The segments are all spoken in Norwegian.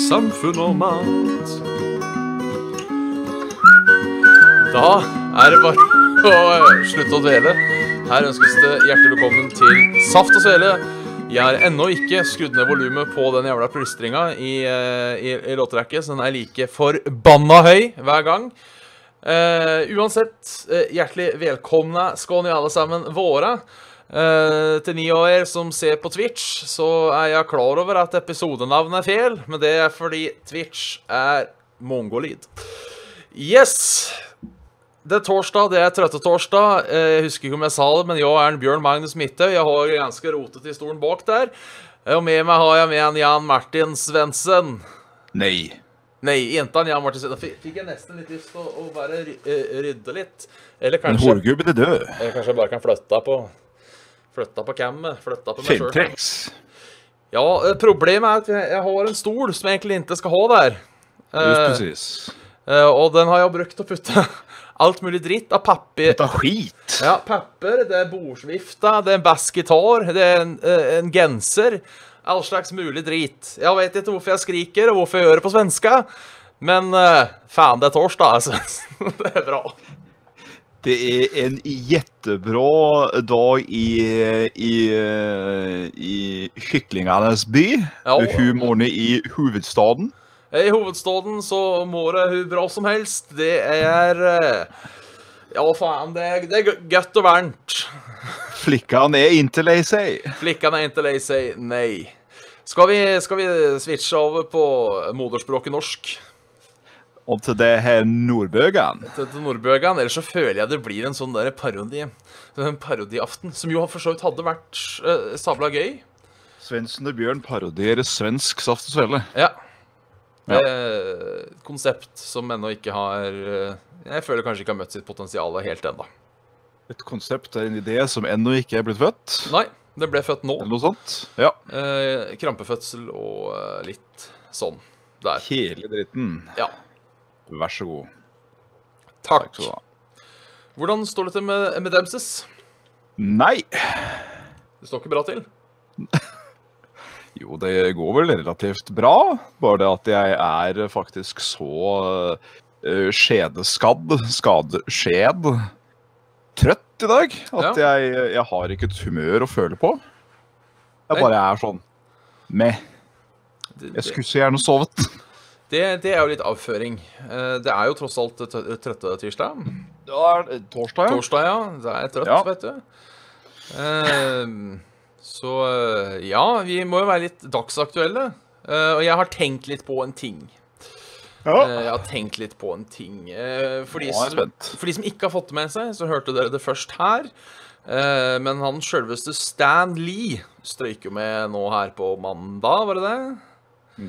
samfunn og mat. Da er det bare å eh, slutte å dvele. Her ønskes det hjertelig velkommen til Saft og Svele. Jeg har ennå ikke skrudd ned volumet på den jævla plystringa i, eh, i, i låtrekket, så den er like forbanna høy hver gang. Uh, uansett, hjertelig velkomne skal ni alle sammen være. Eh, til ni av dere som ser på Twitch, så er jeg klar over at episodenavnet er feil, men det er fordi Twitch er mongolid. Yes! Det er torsdag, det er trøtte torsdag Jeg husker ikke om jeg sa det, men jeg er en Bjørn Magnus Midthaug. Jeg har ganske rotete i stolen bak der. Og med meg har jeg med en Jan Martin Svendsen. Nei. Nei, en Jan Martin Svendsen. Fikk jeg nesten litt lyst til å, å bare eh, rydde litt. Eller Men En horgubben er død. eller kanskje jeg bare kan flytte på Flytte på cammet. flytta på meg sjøl. Ja, eh, problemet er at jeg, har en stol som jeg egentlig ikke skal ha der. Just Eh, precis. eh, og den har jeg brukt til å putte alt mulig dritt av papir er skit. Ja, papir, det er bordsvifta, det er en bassgitar, det er en, eh, en genser. All slags mulig drit. Jeg vet ikke hvorfor jeg skriker, og hvorfor jeg gjør det på svenska, men uh, faen, det er torsdag, altså. det er bra. Det er en jettebra dag i, i, i kyklingenes by. Ja. Humorn i hovedstaden. I hovedstaden så må det hun bra som helst. Det er eh, Ja, faen, det er, det er godt og varmt. Flikkene er inte lei seg. Flikkene er ikke lei seg, nei. Skal vi, skal vi switche over på moderspråket norsk? Og til det her Nordbøgan. til, til Nordbøgan, ellers så føler jeg det blir en sånn der parodi En parodiaften, som jo for så vidt hadde vært uh, sabla gøy. Svendsen og Bjørn parodierer svensk saft og svele. Ja. Ja. Eh, konsept som ennå ikke har eh, Jeg føler kanskje ikke har møtt sitt potensial helt ennå. Et konsept er en idé som ennå ikke er blitt født. Nei, det ble født nå. Eller noe sånt. Ja. Eh, krampefødsel og eh, litt sånn der. Hele dritten. Ja. Vær så god. Takk. Takk ha. Hvordan står det til med, med Demses? Nei. Det står ikke bra til? Jo, det går vel relativt bra. Bare det at jeg er faktisk så uh, skjedeskadd, skadeskjed, trøtt i dag, at jeg, jeg har ikke et humør å føle på. Jeg bare er sånn meh. Jeg skulle så gjerne sovet. det, det er jo litt avføring. Eh, Det er jo tross alt trøtte tirsdag. Det er torsdag, ja. Torsdag, ja. Det er trøtt, Ja. vet du. Ehm, så eh, ja, vi må jo være litt dagsaktuelle. Eh, og jeg har tenkt litt på en ting. ja. Eh, jeg har tenkt litt på en ting. Eh, for, de som, for de som ikke har fått det med seg, så hørte dere det først her. Eh, men han sjølveste Stan Lee strøyker med nå her på mandag, var det det?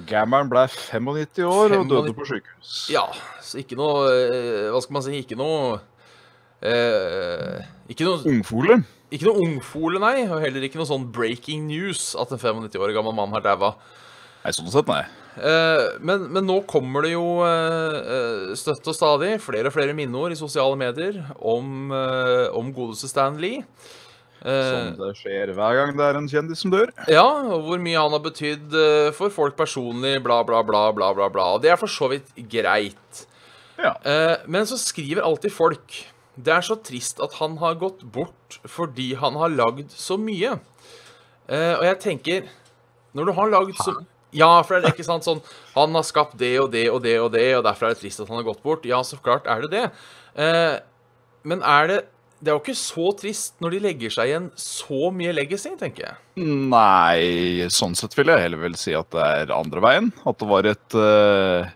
Gammeren ble 95 år og døde på sykehus. Ja, så ikke noe eh, Hva skal man si? Ikke noe eh, Ikke noe Ungfole. Ikke noe ungfole, nei, og heller ikke noe sånn breaking news at en 95 år gammel mann har daua. Nei, sånn sett, nei. Eh, men, men nå kommer det jo eh, eh, støtt og stadig flere og flere minneord i sosiale medier om, eh, om godeste Stan Lee. Eh, Som det skjer hver gang det er en kjendis som dør. ja, og hvor mye han har betydd eh, for folk personlig, bla, bla, bla, bla, bla, bla. Og det er for så vidt greit. Ja. Eh, men så skriver alltid folk Det er så trist at han har gått bort fordi han har lagd så mye. Eh, og jeg tenker Når du har lagd så Ja, for det er ikke sant sånn Han har skapt det og det og det og det, og derfor er det trist at han har gått bort. Ja, så klart er det det. Eh, men er det Det er jo ikke så trist når de legger seg igjen så mye legacy, tenker jeg. Nei, sånn sett vil jeg heller vel si at det er andre veien. At det var et uh,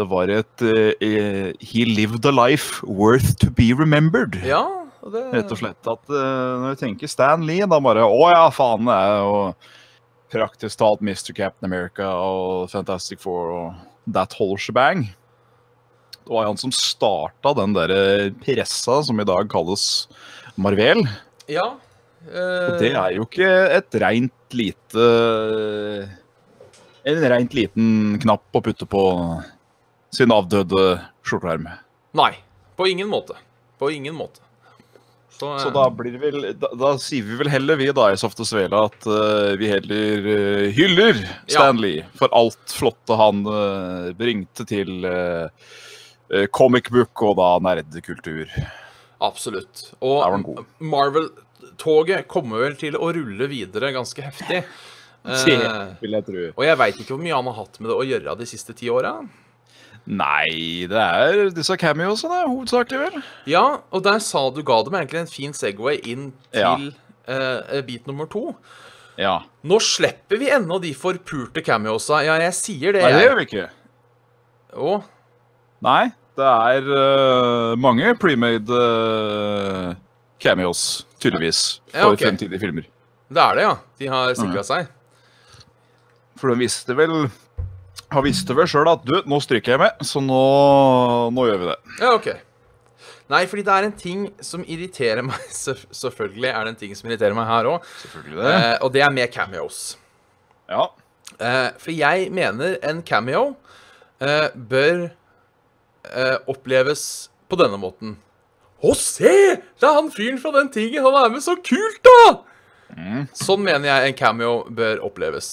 Det var et uh, He lived a life worth to be remembered. Ja, og det Rett og slett at uh, når jeg tenker Stan Lee, da bare Å ja, faen, det er jo praktisk talt Mr. Captain America og Fantastic Four og That Whole Shebang. Det var han som starta den der pressa som i dag kalles Marvel. Ja. Og det er jo ikke et reint lite En reint liten knapp å putte på sin avdøde skjorteerm. Nei. På ingen måte. På ingen måte. Så, Så eh, da blir det vel da, da sier vi vel heller, vi da i Softe Svele, at uh, vi heller eh, hyller Stanley for alt flotte han uh, bringte til uh, comic book og da nerdekultur. Absolutt. Og. Marvel-toget kommer vel til å rulle videre ganske heftig. Det Eh, vil jeg tro. og jeg veit ikke hvor mye han har hatt med det å gjøre de siste ti åra. Nei, det er disse cameosene, hovedsakelig vel. Ja, og der sa du ga dem egentlig en fin Segway inn Ja. til eh, bit nummer to. Ja. Nå slipper vi ennå de forpurte cameosa. Ja, jeg sier det, Nei, det gjør vi ikke. Å, Nei, det er uh, mange premade uh, cameos, tydeligvis, for Ja, ok. fremtidige filmer. det er det, ja. De har sikra seg. For de visste vel har visste vel sjøl at du, nå stryker jeg med, så nå, nå gjør vi det. Ja, OK. Nei, fordi det er en ting som irriterer meg. Selvfølgelig er det en ting som irriterer meg her òg. Eh, og det er med cameos. Ja. Eh, for jeg mener en cameo eh, bør eh, oppleves på denne måten. Å, se! Det er han fyren fra den tingen! Han er med så kult, da! Sånn mener jeg en cameo bør oppleves.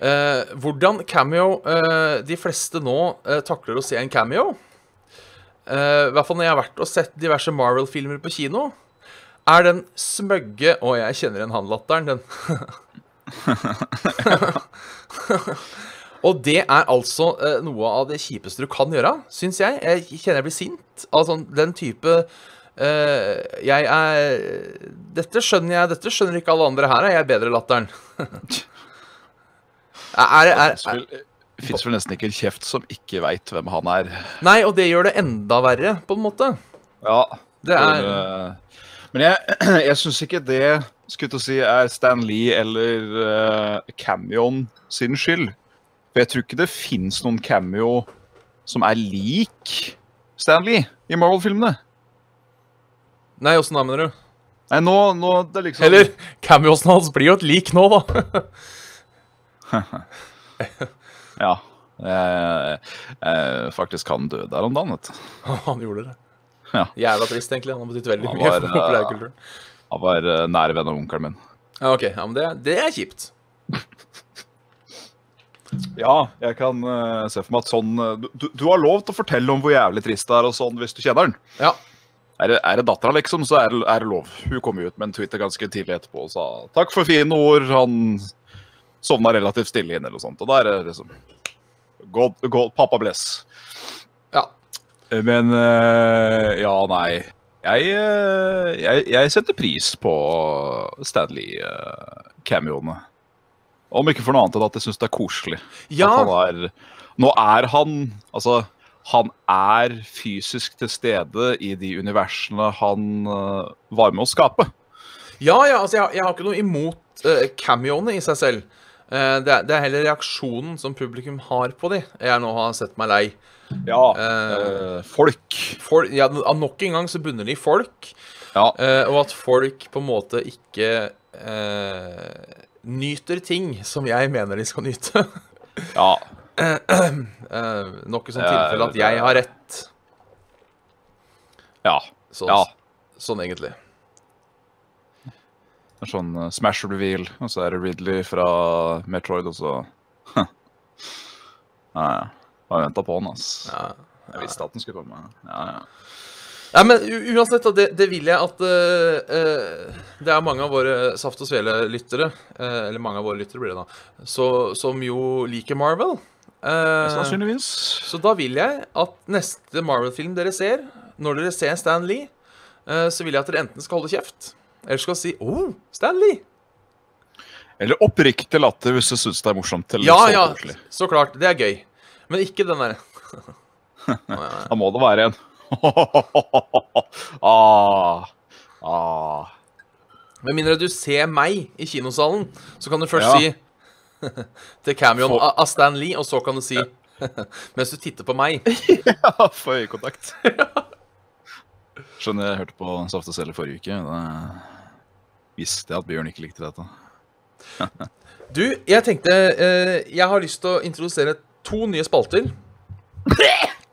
Eh, hvordan cameo eh, de fleste nå eh, takler å se en cameo eh, I hvert fall når jeg har vært og sett diverse Marvel-filmer på kino, er den smøgge Å, jeg kjenner igjen han latteren. Den Og det er altså eh, noe av det kjipeste du kan gjøre, syns jeg. Jeg kjenner jeg blir sint av sånn, den type eh, Jeg er Dette skjønner jeg, dette skjønner ikke alle andre her, er jeg bedre-latteren. er, er, er, Det fins vel nesten ikke en kjeft som ikke veit hvem han er. Nei, og det gjør det enda verre, på en måte. Ja. Det er For, eh, men jeg, jeg syns ikke det skulle til å si er Stan Lee eller uh, Camion sin skyld. For jeg tror ikke det fins noen cameo som er lik Stanley i Marvel-filmene. Nei, åssen da, mener du? Nei, nå, nå det er liksom Eller cameosen hans blir jo et lik nå, da. Ja. Jeg, jeg, faktisk han døde der om dagen, vet du. Han gjorde det. Ja. Jævla trist, egentlig. Han har betydd veldig mye for eh, populærkulturen. Han var nære venn av onkelen min. Ja, OK. Ja, men det, det er kjipt. Ja, jeg kan uh, se for meg at sånn eh, du, du har lov til å fortelle om hvor jævlig trist det er og sånn hvis du kjenner den. Ja. Er det, er det dattera, liksom, så er det, er det lov. Hun kom ut med en Twitter ganske tidlig etterpå og sa takk for fine ord. Han sovna relativt stille inn, eller noe sånt. Og da er det liksom God, God, Pappa bless. ja. Men uh, ja, nei. Jeg, uh, jeg, jeg setter pris på Stanley-cameoene. Om ikke for noe annet enn at jeg syns det er koselig. Ja. Er, nå er han Altså, han er fysisk til stede i de universene han uh, var med å skape. Ja, ja, altså, jeg, jeg har ikke noe imot uh, cameoene i seg selv. Uh, det, er, det er heller reaksjonen som publikum har på de jeg nå har sett meg lei. Ja. Uh, folk. For, ja, nok en gang så bunner de i folk, Ja. og at folk på en måte ikke nyter ting som jeg mener de skal nyte. ja. Noe nok et sånt tilfelle at jeg har rett. Ja. Så, Ja. Sånn egentlig. Sånn uh, smash reveal, og så er det Ridley fra Metroid, og så Nei, ja. Bare venta på han, ass. Ja. Jeg visste at han skulle komme. Ja, ja. Nei, men uansett, da, det, det vil jeg at eh, eh, Det er mange av våre Saft og Svele-lyttere, uh, eller mange av våre lyttere blir det da, så, som jo liker Marvel. Uh, Sannsynligvis. så da vil jeg at neste Marvel-film dere ser, når dere ser Stan Lee, eh, så vil jeg at dere enten skal holde kjeft, eller skal si 'Å, Stan Lee'. Eller oppriktig latter hvis du syns det er morsomt. Eller Ja, så ja, koselig. så klart. Det er gøy. Men ikke den derre Da må det være en ah, ah. Med mindre du ser meg i kinosalen, så kan du først Ja. si til cameoen For- av Stan Lee, og så kan du si Mens du titter på meg. Ja, få øyekontakt. Skjønner jeg hørte på Safte og forrige uke. Da visste jeg at Bjørn ikke likte dette. Du, jeg tenkte eh, Jeg har lyst til å introdusere to nye spalter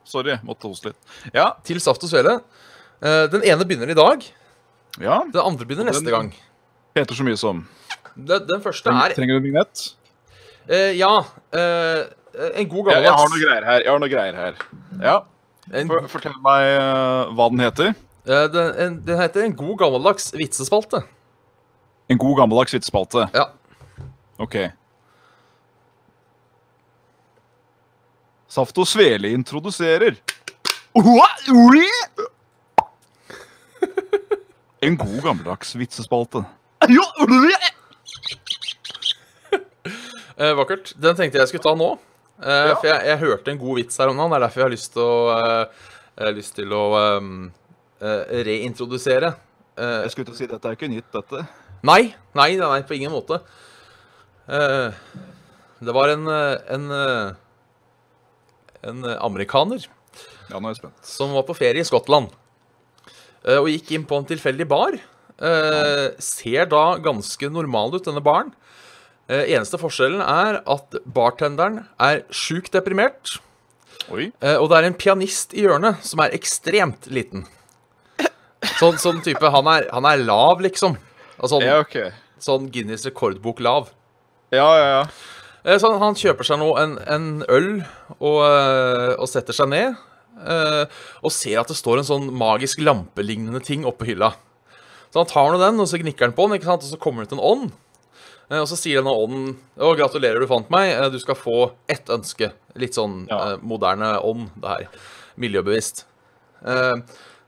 Sorry, måtte hoste litt. Ja, til Saft og Svele. Eh, den ene begynner i dag. ja. Den andre begynner neste den- gang. Heter så mye som Den, den første er trenger du en vignett? Uh, Ja. Uh, en god Ja, jeg har noe greier her. Jeg har noe greier her. Ja, for, Fortell meg uh, hva den heter. den, en, den heter En god gammeldags vitsespalte. En god gammeldags vitsespalte. Ja. Ok. Saft og Svele introduserer En god gammeldags vitsespalte. Eh, vakkert. Den tenkte jeg skulle ta nå. Eh. For jeg, jeg hørte en god vits her om dagen. Det er derfor jeg har lyst til å, eh, jeg lyst til å ehm, eh, reintrodusere. Eh, Jeg skulle til å si dette er ikke nytt, dette. nei, nei, nei, på ingen måte. Eh, det var en, eh, en, eh, en eh, amerikaner Ja, som var på ferie i Skottland eh, og gikk inn på en tilfeldig bar. Eh, ser da ganske normal ut, denne baren. Eneste forskjellen er at bartenderen er sjukt deprimert. Oi. Og det er en pianist i hjørnet som er ekstremt liten. Sånn, sånn type han er, han er lav, liksom. Sånn, Ja, okay. sånn Guinness rekordbok-lav. Ja, ja, ja. Eh, Så han, han kjøper seg nå en, en øl og, eh, og setter seg ned. eh, og ser at det står en sånn magisk lampelignende ting oppå hylla. Så han tar nå den, og så gnikker han på den, ikke sant? og så kommer det ut en ånd. Og så sier denne ånden Å, gratulerer, du fant meg. Du skal få ett ønske. Litt sånn Ja. moderne ånd, det her. Miljøbevisst. Eh,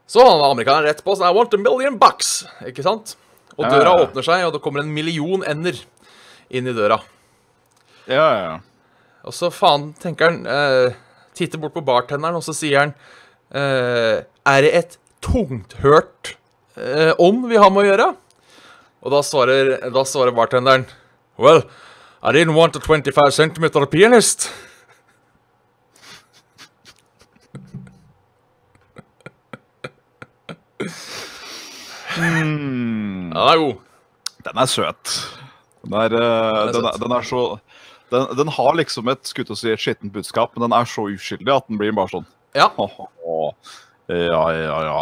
så han amerikaneren rett på sånn I want a million bucks. Ikke sant? Og døra ja, ja. åpner seg, og det kommer en million ender inn i døra. Ja, ja, ja. Og så faen, tenker han eh, Titter bort på bartenderen, og så sier han eh, Er det et tungthørt eh, ånd vi har med å gjøre? Og da svarer, da svarer bartenderen Well, I didn't want a 25 centimeter pianist. Mm. Den er god. Den er søt. Den er, den er den er, den er så den, den har liksom et til å si, et skittent budskap, men den er så uskyldig at den blir bare sånn Ja. Ja, ja, ja.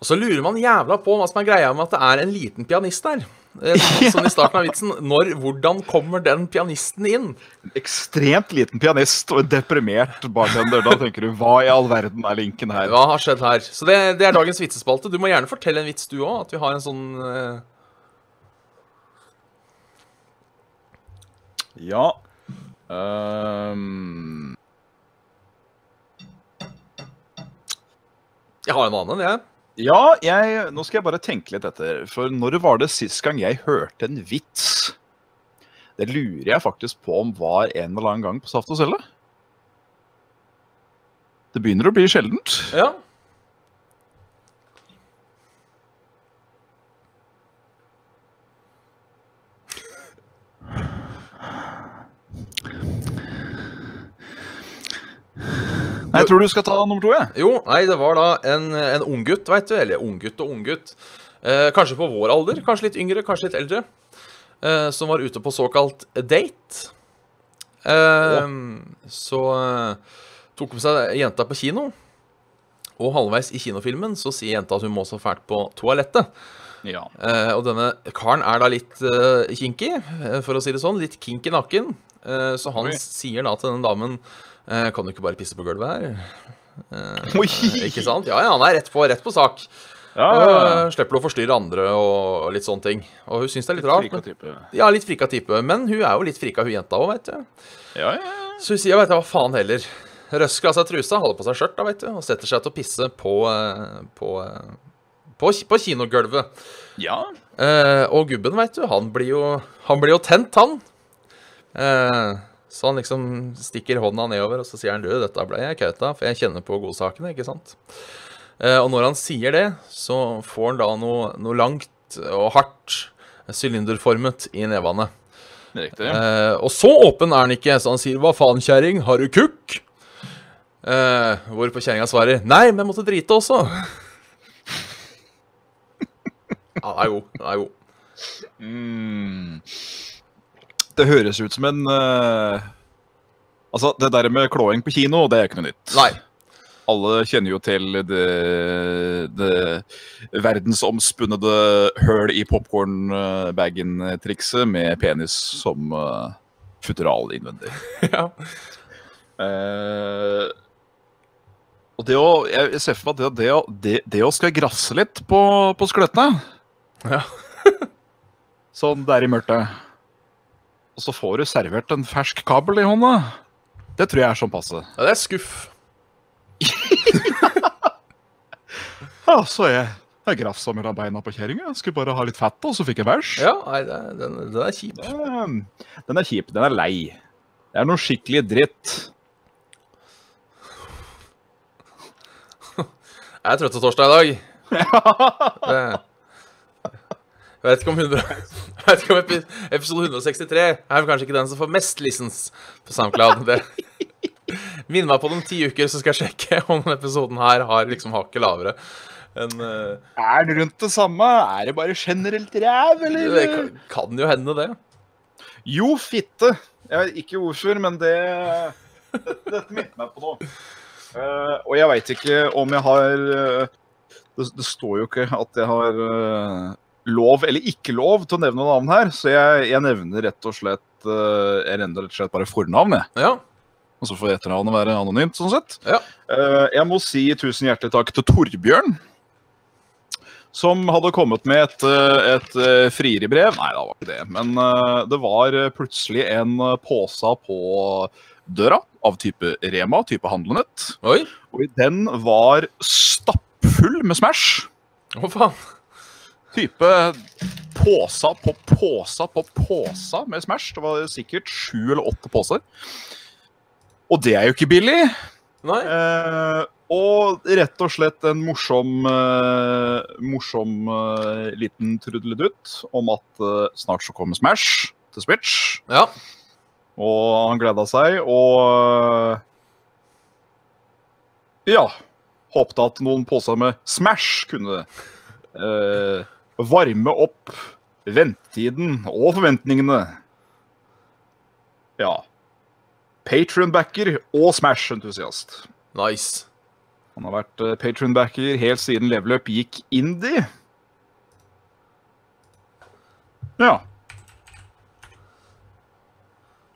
Og så lurer man jævla på hva som er greia med at det er en liten pianist der. Eh, Sånn i starten av vitsen. Når, hvordan kommer den pianisten inn? Ekstremt liten pianist og en deprimert bartender. Da tenker du hva i all verden er linken her? Hva har skjedd her? Så det, det er dagens vitsespalte. Du må gjerne fortelle en vits, du òg. At vi har en sånn uh... Ja. Ehm, Jeg har en annen, jeg. ja, jeg, nå skal jeg bare tenke litt etter. For når var det sist gang jeg hørte en vits? Det lurer jeg faktisk på om var en eller annen gang på Saft og Svele. Det begynner å bli sjeldent. Ja. Nei, jeg tror du skal ta nummer to, jeg. Jo, nei, det var da en, en unggutt, veit du. Eller unggutt og unggutt. Eh, kanskje på vår alder, kanskje litt yngre, kanskje litt eldre. Eh, som var ute på såkalt date. Eh, Så eh, tok med seg jenta på kino. Og halvveis i kinofilmen så sier jenta at hun må så fælt på toalettet. Ja. Eh, og denne karen er da litt eh, kinky, eh, for å si det sånn. Litt kinky naken. Eh, så han Oi. sier da til den damen Kan du ikke bare pisse på gulvet her? Oi! Ikke sant? Ja, ja, han er rett på, rett på sak. Ja, ja, ja. Eh, slipper å forstyrre andre og, litt sånne ting. Og hun syns det er litt rart. Frika Men, type. ja, litt frika type. Men hun er jo litt frika, hun jenta òg, veit du. Ja, ja. Så hun sier, veit du hva faen heller. Røsker av seg trusa, holder på seg skjørt, da, vet du, og setter seg til å pisse på, eh, på, eh, på, på kinogulvet. ja. Eh, og gubben, veit du, han blir jo, han blir jo tent, han. Eh, så han liksom stikker hånda nedover, og så sier han du, dette ble jeg kauta, for jeg kjenner på godsakene, ikke sant. Eh, og når han sier det, så får han da noe, noe langt og hardt, sylinderformet, i nevene. Riktig. Eh, og så åpen er han ikke, så han sier hva faen, kjerring, har du kukk? Eh, hvorpå kjerringa svarer 'Nei, men jeg måtte drite også'. ja, den er god. Den er god. Mm. Det høres ut som en uh, Altså, det der med klåing på kino, det er ikke noe nytt. Nei. Alle kjenner jo til det, det verdensomspunnede høl i popkornbagen-trikset med penis som uh, futteral innvendig. ja. Uh, og det å Jeg ser for meg at det, det, det, det å skal grasse litt på, på skløttene Ja. Sånn der i mørket. Og så får du servert en fersk kabel i hånda. Det tror jeg er sånn passe. ja, det er skuff. Ja, så er jeg jeg grafsa mellom beina på kjerringa. Skulle bare ha litt fett, og så fikk jeg bæsj. Ja, nei, den, den er kjip. Den, Den er kjip. Den er lei. Det er noe skikkelig dritt. Jeg er trøttetorsdag i dag. Ja. Det, jeg vet ikke om 100, jeg vet ikke om episode 163 er kanskje ikke den som får mest listens på SoundCloud. Det. Minn meg på det om ti uker, så skal jeg sjekke om denne episoden her har liksom hakket lavere En, uh, Er det rundt det samme? Er det bare generelt ræv, Det kan, kan jo hende, det. Jo, fitte. Jeg vet ikke hvorfor, men det Dette, dette minnet meg på noe. Uh, og jeg veit ikke om jeg har uh, det, det står jo ikke at jeg har eh, lov eller ikke lov til å nevne navn her, så jeg, jeg nevner rett og slett eh, Jeg nevner rett og slett bare fornavn, jeg. Ja. Og så får etternavnet være anonymt, sånn sett. Ja. Eh, jeg må si tusen hjertelig takk til Torbjørn. Som hadde kommet med et, eh, et frieribrev. Nei, det var ikke det. Men det var plutselig en pose på døra av type Rema, type handlenett. Oi. Og i den var stappfull med Smash. Å, faen. Type påsa på påsa på påsa med Smash. Det var sikkert sju eller åtte poser. Og det er jo ikke billig. Nei. Eh, og rett og slett en morsom, eh, morsom eh, liten trudeludutt om at eh, snart så kommer Smash til Switch. Ja. Og han gleda seg, og eh, Ja. Håpte at noen poser med Smash kunne eh, varme opp ventetiden og forventningene. Ja. Patron-backer og Smash-entusiast. Nice. Han har vært uh, patron-backer helt siden Level Up gikk indie. Ja.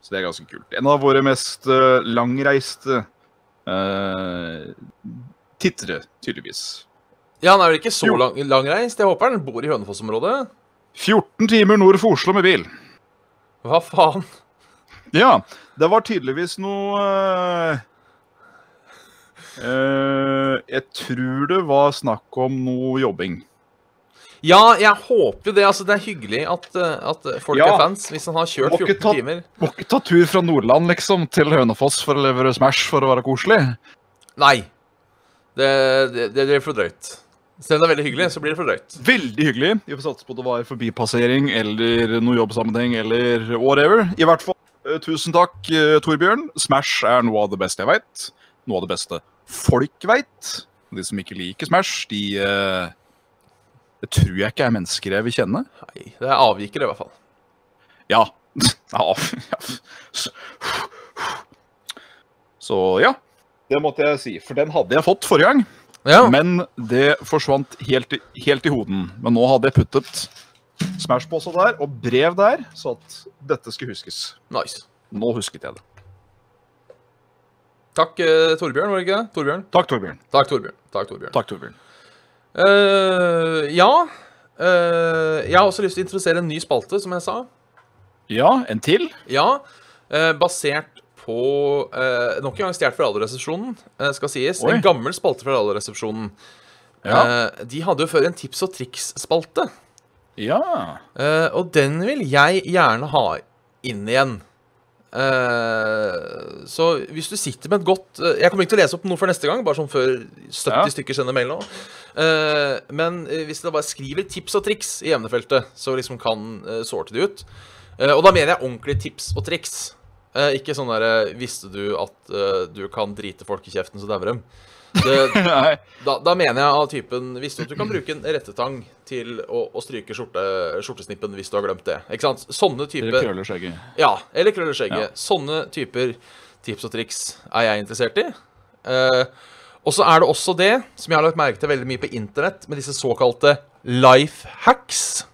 Så det er ganske kult. En av våre mest eh, langreiste uh, tittere, tydeligvis. Ja, han er vel ikke så lang, langreist? Jeg håper han bor i Hønefoss-området. 14 timer nord for Oslo med bil. Hva faen? Ja, det var tydeligvis noe eh, eh, Jeg tror det var snakk om noe jobbing. Ja, jeg håper jo det. Altså, det er hyggelig at, eh, at folk Ja. er fans. Hvis han har kjørt 14 ta- timer. Må ikke ta tur fra Nordland liksom til Hønefoss for å levere Smash for å være koselig. Nei. Det, det, det er for drøyt. Selv om det er veldig hyggelig, så blir det for drøyt. Veldig hyggelig. Vi får satse på at det var forbipassering eller noe jobbsammenheng eller whatever. I hvert fall, eh, tusen takk, eh, Torbjørn. Smash er noe av det beste jeg veit. Noe av det beste folk veit. De som ikke liker Smash, de eh, Det tror jeg ikke er mennesker jeg vil kjenne. Nei, det er avvikere, i hvert fall. Ja. ja. Så ja. Det måtte jeg si, for den hadde jeg fått forrige gang. Ja. Men det forsvant helt, i- helt i hoden. Men nå hadde jeg puttet Smash-pose der og brev der, så at dette skulle huskes. Nice. Nå husket jeg det. Takk, eh, Torbjørn, var det ikke det? Torbjørn? Takk, Torbjørn. Takk, Torbjørn. Takk, Torbjørn. Takk, Torbjørn. Eh, ja. Eh, jeg har også lyst til å introdusere en ny spalte, som jeg sa. Ja, en til? Ja, eh, basert på eh, Nok en gang stjålet fra Radioresepsjonen, eh, skal sies. Oi. En gammel spalte fra Radioresepsjonen. Ja. Eh, de hadde jo før en tips og triks-spalte. Ja. Eh, og den vil jeg gjerne ha inn igjen. Eh, så hvis du sitter med et godt Jeg kommer ikke til å lese opp noe for neste gang, bare sånn før 70 Ja. stykker sender mail nå. Eh, men hvis dere bare skriver tips og triks i emnefeltet, så liksom kan uh, sorte det ut. Og da mener jeg ordentlige tips og triks. Eh, ikke sånn derre Visste du at eh, du kan drite folk i kjeften, så dauer dem? Det, da, da mener jeg av typen Visste du at du kan bruke en rettetang til å, å stryke skjorte, skjortesnippen hvis du har glemt det? Ikke sant? Sånne typer Eller krøller skjegget. Ja, eller krøller skjegget. Ja. Sånne typer tips og triks er jeg interessert i. Eh, og så er det også det som jeg har lagt merke til veldig mye på internett, med disse såkalte life hacks.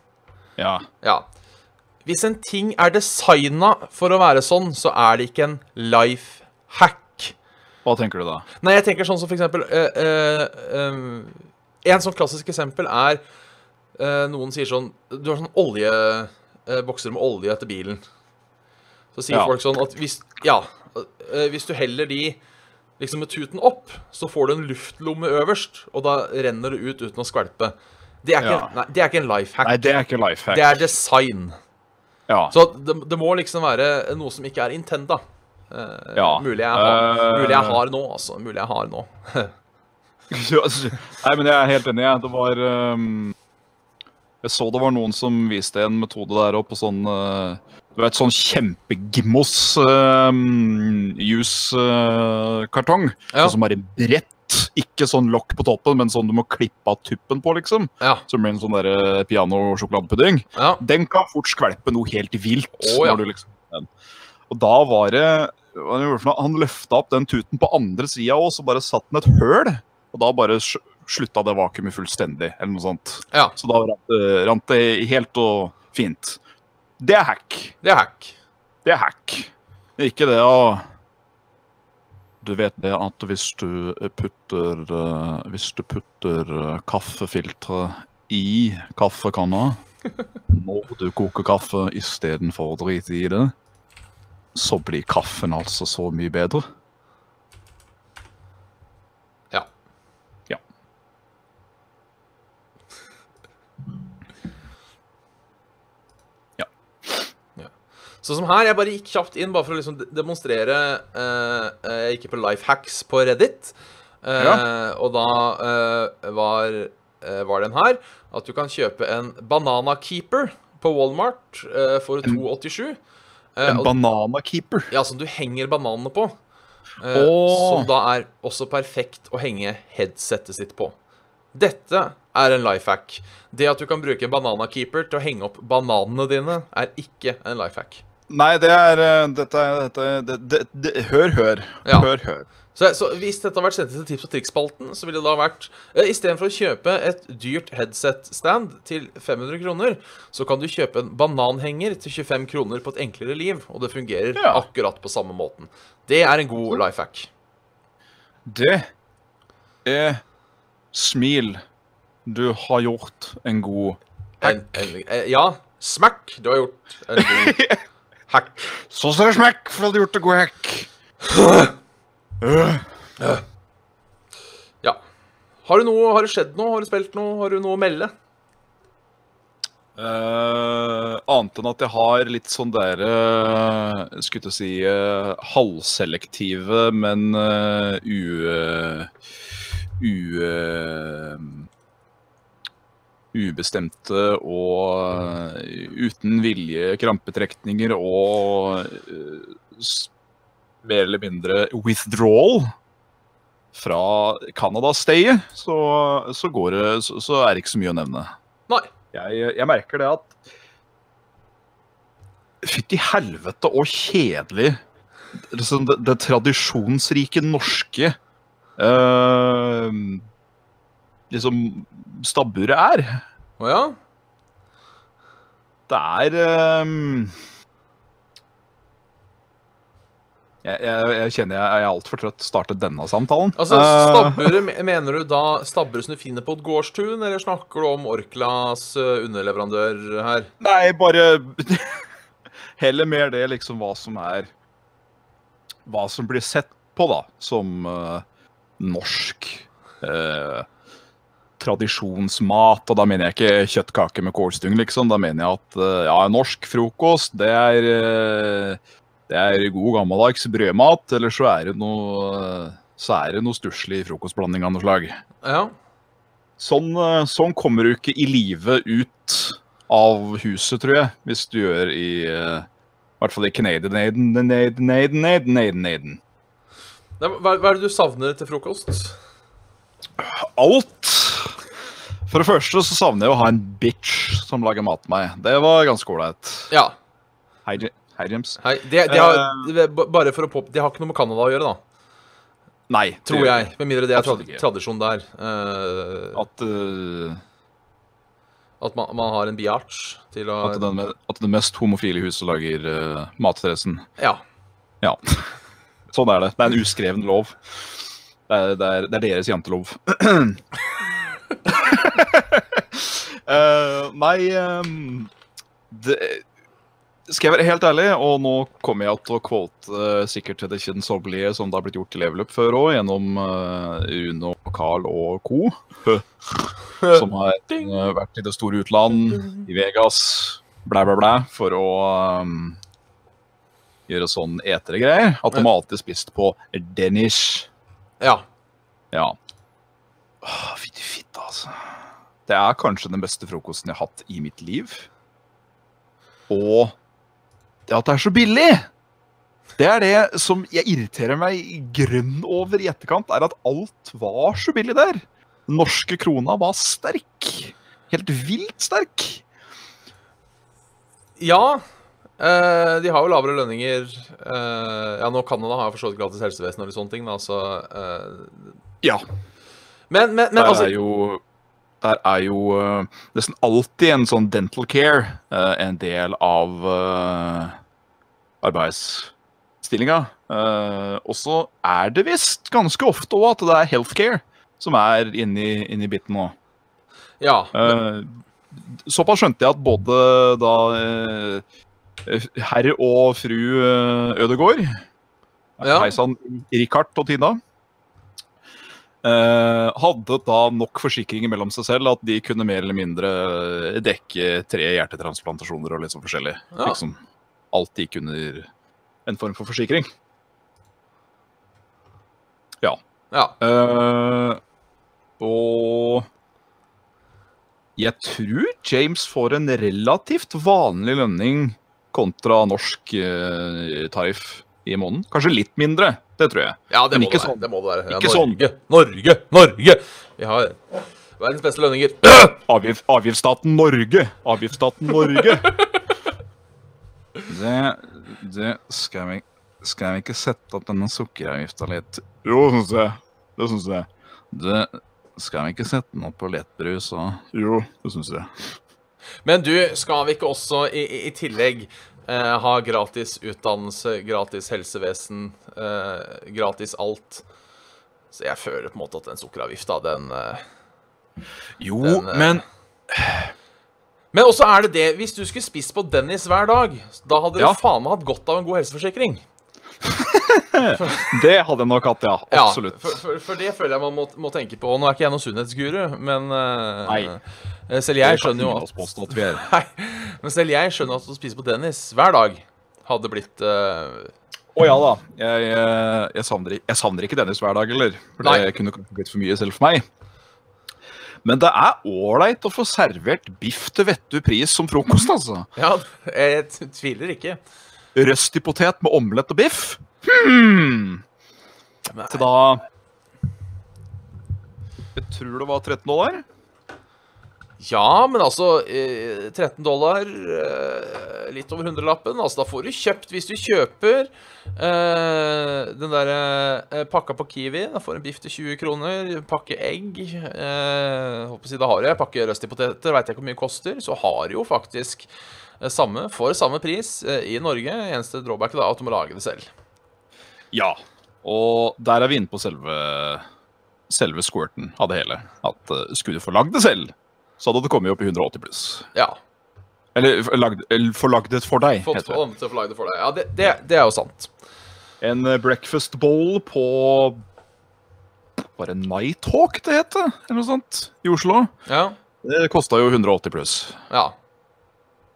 Ja. Ja. Hvis en ting er designa for å være sånn, så er det ikke en life hack. Hva tenker du da? Nei, jeg tenker sånn som for eksempel øh, øh, øh, En sånn klassisk eksempel er eh, Noen sier sånn Du har sånn olje eh, Bokser med olje etter bilen. Så sier Ja. folk sånn at hvis Ja, eh, hvis du heller de liksom med tuten opp, så får du en luftlomme øverst, og da renner det ut uten å skvelpe. Det er ikke, Ja. nei, det er ikke en life hack. Nei, det er ikke life hack. Det er design. Ja. Så det, det må liksom være noe som ikke er intenda. Uh, Ja. mulig, jeg har, uh, mulig jeg har nå, altså. Mulig jeg har nå. Nei, men jeg er helt enig. Det var um, Jeg så det var noen som viste en metode der oppe på sånn uh, Du vet, sånn kjempegimmos um, juskartong. Ja. Sånn som bare en ikke sånn lokk på toppen, men sånn du må klippe av tuppen på, liksom. Ja. Som blir en sånn der piano-sjokoladepudding. ja. Den kan fort skvelpe noe helt vilt. Oh, ja. liksom, og da var det han løfta opp den tuten på andre sida òg, så bare satt den et høl. Og da bare slutta det vakuumet fullstendig, eller noe sånt. ja. Så da rant det- helt og fint. Det er hack. Det er hack. Det er hack. Ikke det å Du vet det at hvis du putter eh, Hvis du putter uh, kaffefiltre i kaffekanna når du koker kaffe istedenfor å drite i det, så blir kaffen altså så mye bedre. Ja. Ja. Ja. Så som her, jeg bare gikk kjapt inn bare for å liksom demonstrere eh, eh, Jeg gikk på life hacks på Reddit, eh, Ja. og da eh, var, eh, var den her at du kan kjøpe en Banana Keeper på Walmart eh, for 2,87. En, En banana keeper. Ja, som du henger bananene på. Åh. Som da er også perfekt å henge headsetet sitt på. Dette er en life hack. Det at du kan bruke en bananakeeper til å henge opp bananene dine, er ikke en life hack. Nei, det er eh, Dette er det, Hør, hør. Ja. Hør, hør. Så, så hvis dette hadde vært sendt til tips og triks-spalten, så ville det da vært eh, Istedenfor å kjøpe et dyrt headset-stand til 500 kroner, så kan du kjøpe en bananhenger til 25 kroner på et enklere liv, og det fungerer Ja. akkurat på samme måten. Det er en god life hack. Det er smil. Du har gjort en god En, en, eh, ja, smack! Du har gjort en god hack. Så ser det smekk, for du hadde gjort det god hack. Ja. Har, du noe, har det skjedd noe? Har du spilt noe? Har du noe å melde? Uh, annet enn at jeg har litt sånn der uh, Skulle til å si uh, halvselektive, men uh, u... u ubestemte og uten vilje krampetrekninger og eh, mer eller mindre withdrawal fra Canada-stayet, så, så, så, så er det ikke så mye å nevne. Nei. Jeg, jeg merker det at Fytti helvete og kjedelig det, det, det tradisjonsrike norske eh, liksom stabburet er. Å ja? Det er um... jeg, jeg, jeg kjenner jeg er altfor trøtt til å starte denne samtalen. Altså, Eh, stabburet, Mener du da stabburet som du finner på et gårdstun, eller snakker du om Orklas eh, underleverandør her? Nei, bare Heller mer det liksom hva som er Hva som blir sett på, da, som uh, norsk eh, tradisjonsmat. Og da mener jeg ikke kjøttkake med kålstung, liksom. Da mener jeg at eh, ja, norsk frokost, det er eh, Det er god gammeldags brødmat, eller så er det noe så er det noe stusslig frokostblanding av noe slag. Ja. Sånn, eh, sånn kommer du ikke i live ut av huset, tror jeg, hvis du gjør i, I hvert fall i Canadian-aiden-aiden-aiden-aiden-aiden. Hva, hva er det du savner til frokost? Alt! For det første så savner jeg å ha en bitch som lager mat til meg. Det var ganske ålreit. Ja. Hei, hei, James. Hei, det, det har, det, bare for å pop, det har ikke noe med Canada å gjøre, da. Nei, Tror jeg. Med mindre det er trad tradisjon der. Uh, At, uh, at man, man har en biatch til å at, den, at det mest homofile huset lager uh, matadressen. Ja. Ja. Sånn er det. Det er en uskreven lov. Det er, det er, det er deres jantelov. Eh, nei um, det, Skal jeg være helt ærlig, og nå kommer jeg til å quote uh, sikkert til det kjedsommelige som det har blitt gjort i Level Up før òg, gjennom uh, Uno, Carl og co. som har eh, vært i det store utland, i Vegas, blæ, blæ, blæ, for å um, gjøre sånn etere greier. At de har alltid spist på Danish. ja. Ja. Fytti fitte, altså. Det er kanskje den beste frokosten jeg har hatt i mitt liv. Og det at det er så billig! Det er det som jeg irriterer meg grønn over i etterkant, er at alt var så billig der. Den norske krona var sterk. Helt vilt sterk. Ja. eh, de har jo lavere lønninger. eh, ja, nå Canada har for så vidt gratis helsevesen og litt sånne ting, da, så eh, Ja. Men, men, men altså er jo, der er jo eh, nesten alltid en sånn dental care eh, en del av uh, arbeidsstillinga. Eh, og så er det visst ganske ofte òg at det er healthcare som er inni, inni biten nå. Ja. Eh, såpass skjønte jeg at både da eh, herr og fru eh, Ødegård Ja. Hei sann, Richard og Tina. Eh, hadde da nok forsikringer mellom seg selv at de kunne mer eller mindre dekke tre hjertetransplantasjoner og litt sånn forskjellig. Ja. Liksom, alt gikk under en form for forsikring. ja. Eh, og jeg tror James får en relativt vanlig lønning kontra norsk uh, tariff i måneden. Kanskje litt mindre, det tror jeg. ja, det Men må ikke det være. sånn. Det må det være. Ja, Ikke sånn. Norge, Norge, Norge! Vi har verdens beste lønninger. Avgift, avgiftsstaten Norge! Avgiftsstaten Norge! det, det skal vi Skal vi ikke sette opp denne sukkeravgifta litt? Jo, syns jeg. Det syns jeg. Det skal vi ikke sette den opp på lettbrus òg? Jo, det syns jeg. Men du, skal vi ikke også i, i, i tillegg eh, ha gratis utdannelse, gratis helsevesen, eh, gratis alt? Så jeg føler på en måte at den sukkeravgifta, den eh, Jo, Den, eh, men Men også er det det Hvis du skulle spist på Dennis hver dag, da hadde Ja. du faen meg hatt godt av en god helseforsikring. det hadde jeg nok hatt, ja. Ja, Absolutt. For, for, for det føler jeg man må, må tenke på. Nå er ikke jeg noen sunnhetsguru, men eh, Nei. Eh, Selv jeg skjønner jo at. Nei, men selv jeg skjønner at å spise på Dennis hver dag hadde blitt uh... Å ja da. Jeg, jeg, jeg, savner, jeg savner ikke Dennis hver dag heller. For Nei. det kunne blitt for mye selv for meg. Men det er ålreit å få servert biff til vettu pris som frokost, altså. Ja, jeg tviler ikke. Røsti potet med omelett og biff. Hmm. Til da Jeg tror det var 13 dollar. Ja, men altså eh, 13 dollar, eh, litt over hundrelappen. Altså, da får du kjøpt Hvis du kjøper eh, den derre eh, pakka på Kiwi, da får du en biff til 20 kroner. Pakke egg. Eh, håper å si, da har jeg pakke røsti poteter, veit jeg ikke hvor mye koster. Så har jo faktisk eh, samme, for samme pris eh, i Norge. Eneste drawbacket da, er at du må lage det selv. Ja. Og der er vi inne på selve selve squirten av det hele. At eh, skulle du få lagd det selv, så hadde det kommet opp i 180 pluss. Ja. Eller forlagdet for deg, Fått heter det. for deg. Ja, det, det, det er jo sant. En eh, breakfast bowl på Var det Nighthawk det het? Eller noe sånt? I Oslo. Ja. Det kosta jo 180 pluss. ja.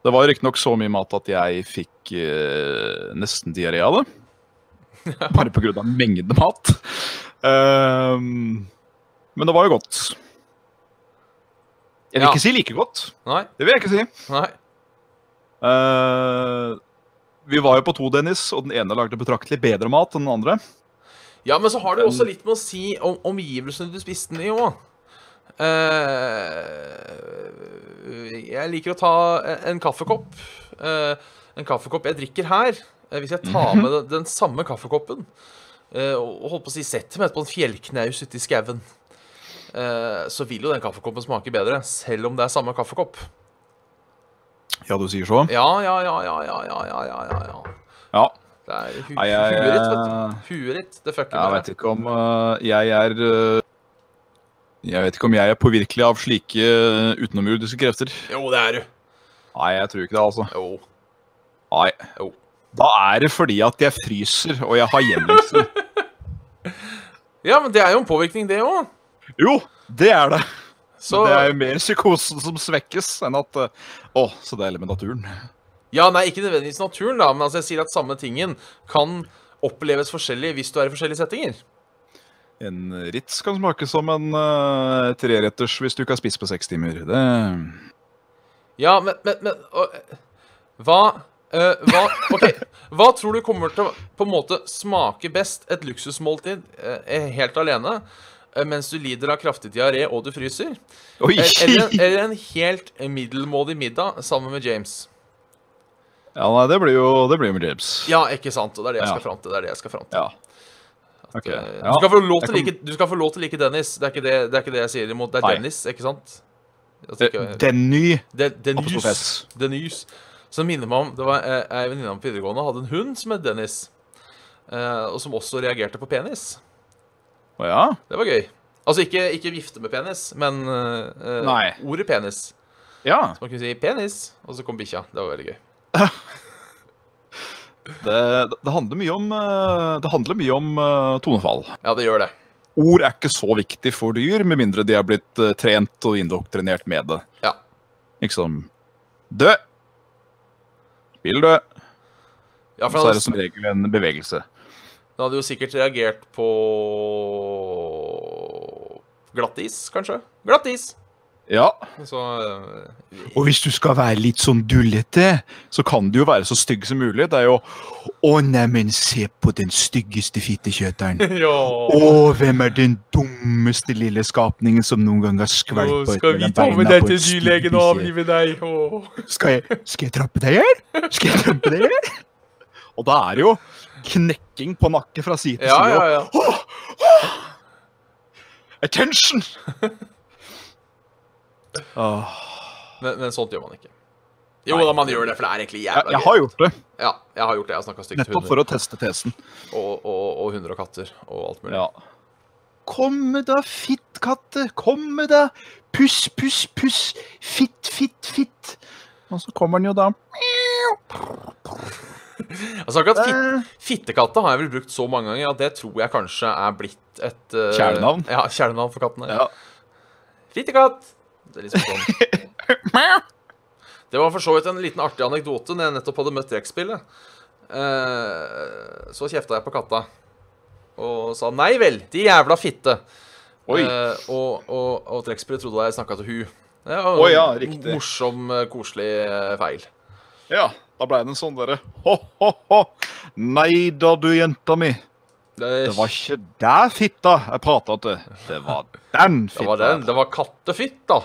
Det var riktignok så mye mat at jeg fikk eh, nesten diaré av det. Bare av mengden mat. Um, men det var jo godt. Jeg vil Ja. ikke si like godt. Nei. Det vil jeg ikke si. Nei. Uh, vi var jo på to, Dennis, og den ene lagde betraktelig bedre mat enn den andre. Ja, men så har det også litt med å si om omgivelsene du spiste den i òg. jeg liker å ta en kaffekopp. Uh, en kaffekopp jeg drikker her. eh, hvis jeg tar med den, samme kaffekoppen eh, og holdt på å si setter meg på en fjellknaus ute i skauen, eh, Eh, så vil jo den kaffekoppen smake bedre, selv om det er samme kaffekopp. Ja, du sier så? Ja, ja, ja, ja, ja, ja, ja, ja. ja. Ja. Det er hu Nei, jeg, huet ditt, vet eh, du. Huet ditt, det fucker Jeg vet ikke om uh, jeg er uh, Jeg vet ikke om jeg er påvirkelig av slike utenomjordiske krefter. Jo, det er du. Nei, jeg tror ikke det, altså. Jo. Nei. Jo. Da er det fordi at jeg fryser, og jeg har gjemmelse. ja, men det er jo en påvirkning, det òg jo, det er det. Så det er jo mer psykosen som svekkes enn at øh, oh, så deilig med naturen. Ja, nei, ikke nødvendigvis naturen, da, men altså, jeg sier at samme tingen kan oppleves forskjellig hvis du er i forskjellige settinger. En Ritz kan smake som en uh, treretters hvis du ikke har spist på seks timer. Det Ja, men, men, men eh, Hva uh, Hva OK. Hva tror du kommer til å på en måte smake best et luksusmåltid eh, helt alene? Eh, Mens du lider av kraftig diaré og du fryser? Eh, Eller, eller en helt middelmådig middag sammen med James? Ja, nei, det blir jo det blir med James. Ja, ikke sant? Og det er det jeg skal fram til. Det er det jeg skal fram til. Ja. Ok. Eh, Ja. Du, skal kan- like, du skal få lov til å like Dennis. Det er ikke det, det, er ikke det jeg sier imot. Det er Nei. Dennis, ikke sant? Ikke, Denny Denys. Denys. Som minner meg om Det var ei venninne på videregående hadde en hund som het Dennis. og som også reagerte på penis. Å ja? Det var gøy. Altså ikke, ikke vifte med penis, men eh, eh, Nei. ordet penis. Ja. Så man kunne si 'penis', og så kom bikkja. Det var veldig gøy. Det, det handler mye om, eh, det handler mye om uh, tonefall. Ja, det gjør det. Ord er ikke så viktig for dyr, med mindre de har blitt uh, trent og indoktrinert med det. Ja. Liksom Dø! Spill død. ja Så er det som regel en bevegelse. Han hadde jo sikkert reagert på glattis, kanskje. Glattis! Ja. Så eh, Og hvis du skal være litt sånn dullete, så kan du jo være så stygg som mulig. Det er jo Å, neimen, se på den styggeste fittekjøteren. Ja. Å, hvem er den dummeste lille skapningen som noen gang har skvalpet et skal vi ta med deg til dyrlegen og avlive deg. Åh. Skal jeg, skal jeg trappe deg her? Skal jeg trappe deg her? Og da er det jo knekking på nakke fra side til Ja, side. ja, ja. og- Attention! oh. Men, men sånt gjør man ikke. Jo da, man gjør det, for det er egentlig jævla gøy. jeg har gjort det, Ja, jeg har gjort det. Jeg har snakka stygt til nettopp for å teste tesen. Og, og, og hunder og katter og alt mulig. Ja. Komme da, fittkatte, komme da. Puss, puss, puss. Fitt, fitt, fitt. Og så kommer den jo da. Altså akkurat fit, Fittekatta har jeg vel brukt så mange ganger at det tror jeg kanskje er blitt et uh, Kjælenavn? Ja, kjælenavn for kattene. Ja. Fittekatt! Det er liksom sånn. Det var for så vidt en liten artig anekdote når jeg nettopp hadde møtt trekkspillet. Uh, så kjefta jeg på katta og sa 'nei vel, de jævla fitte'. Oi. Eh, og og, og trekkspillet trodde jeg snakka til hu. Det var Å ja, riktig. Morsom, eh, koselig eh, feil. ja, da ble det en sånn derre Ho-ho-ho. Nei da, du jenta mi. Det var ikke der fitta jeg prata til. Det var den fitta. Det var den. Det var kattefitta.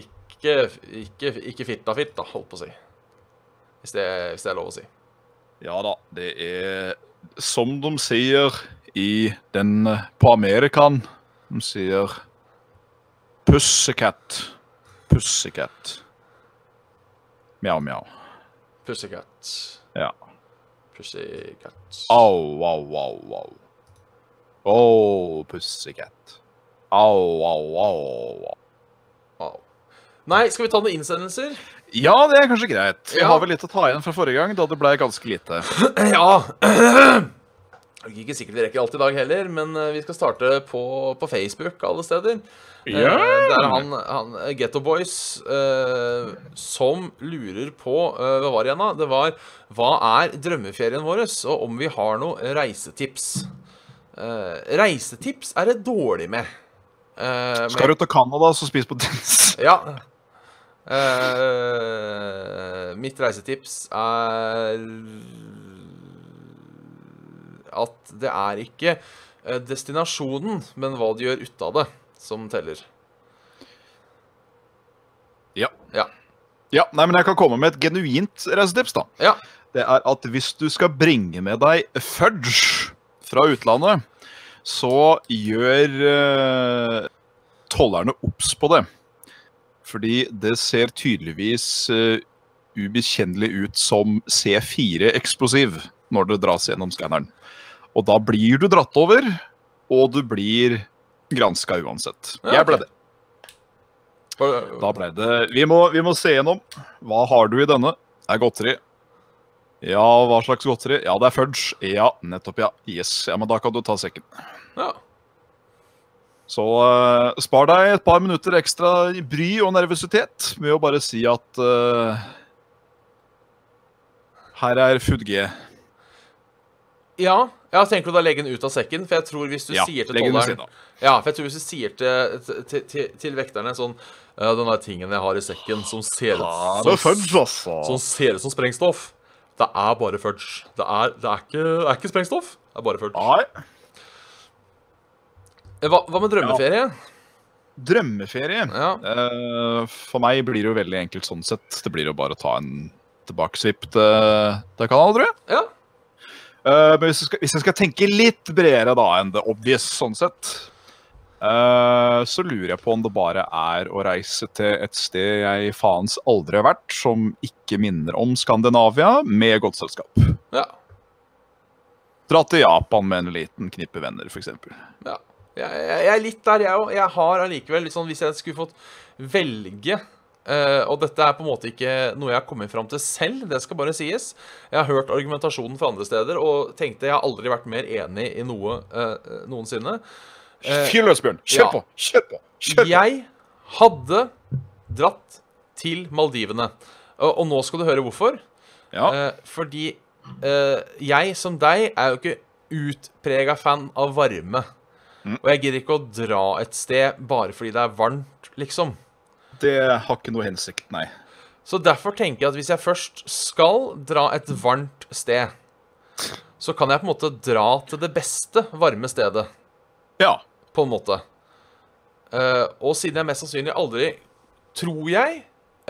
Ikke, ikke, ikke fitta-fitta, holdt på å si. Hvis det, hvis det er lov å si. Ja da, det er som de sier i den på Amerikan. De sier pussycat. Pussycat. Mjau, mjau. Pussycat. Ja. Pussycat. Au, au, au, au. Å, pussycat. Au, au, au, au. Au. Nei, skal vi ta noen innsendelser? Ja, det er kanskje greit. Vi Ja. har vel litt å ta igjen fra forrige gang, da det ble ganske lite. Ja. Det er ikke sikkert vi rekker alt i dag heller, men eh, vi skal starte på, på Facebook alle steder. Eh, Ja. Det er han, han Getto Boys eh, som lurer på eh, Hva var det igjen, da? Det var Hva er drømmeferien vår, og om vi har noe reisetips? Eh, reisetips er det dårlig med. Eh, Skal du til Canada, så spis på dins. Ja. Eh, mitt reisetips er at det er ikke eh, destinasjonen, men hva de gjør ut av det, som teller. Ja. Ja. Ja, nei, men jeg kan komme med et genuint reisetips, da. Ja. Det er at hvis du skal bringe med deg fudge fra utlandet, så gjør uh, tollerne obs på det. Fordi det ser tydeligvis uh, ubekjennelig ut som C4-eksplosiv når det dras gjennom skanneren. Og da blir du dratt over, og du blir granska uansett. Ja, Jeg ble det. Da ble det Vi må, vi må se gjennom. Hva har du i denne? Det er godteri. Ja, hva slags godteri? Ja, det er fudge. Ja, nettopp, ja. Yes. Ja, men da kan du ta sekken. Ja. Så uh, spar deg et par minutter ekstra bry og nervøsitet med å bare si at uh, Her er FUDG. Ja. Ja, tenker du da legge den ut av sekken? For jeg tror hvis du Ja, sier til tolleren. Ja, for jeg tror hvis du sier til, til, til, til vekterne sånn uh, Den der tingen jeg har i sekken som ser ut som, altså. som ser ut som sprengstoff, det er bare fudge. Det er, det er, ikke, det er ikke sprengstoff. Det er bare fudge. Nei. Eh, Hva, hva med drømmeferie? Drømmeferie. Ja. Uh, for meg blir det jo veldig enkelt sånn sett. Det blir jo bare å ta en tilbakesvipp til, til Canada, tror jeg. Ja. Eh, men hvis jeg, skal, hvis jeg skal tenke litt bredere da enn det obvious, sånn sett, uh, så lurer jeg på om det bare er å reise til et sted jeg faens aldri har vært, som ikke minner om Skandinavia, med godt selskap. ja. Dra til Japan med en liten knippe venner, f.eks. ja. Jeg, jeg, jeg er litt der, jeg òg. Jeg har allikevel litt sånn Hvis jeg skulle fått velge eh, Og dette er på en måte ikke noe jeg har kommet fram til selv, det skal bare sies. Jeg har hørt argumentasjonen fra andre steder og tenkte jeg har aldri vært mer enig i noe uh, noensinne. Uh, Fyr løs, Bjørn! Kjør ja. på! Kjør på! Kjør på! Jeg hadde dratt til Maldivene. Og, og nå skal du høre hvorfor. Ja. Eh, fordi eh, jeg som deg er jo ikke utprega fan av varme. Mm. Og jeg gidder ikke å dra et sted bare fordi det er varmt, liksom. Det har ikke noe hensikt, nei. Så derfor tenker jeg at hvis jeg først skal dra et varmt sted, så kan jeg på en måte dra til det beste varme stedet, Ja. på en måte. Eh, og siden jeg mest sannsynlig aldri, tror jeg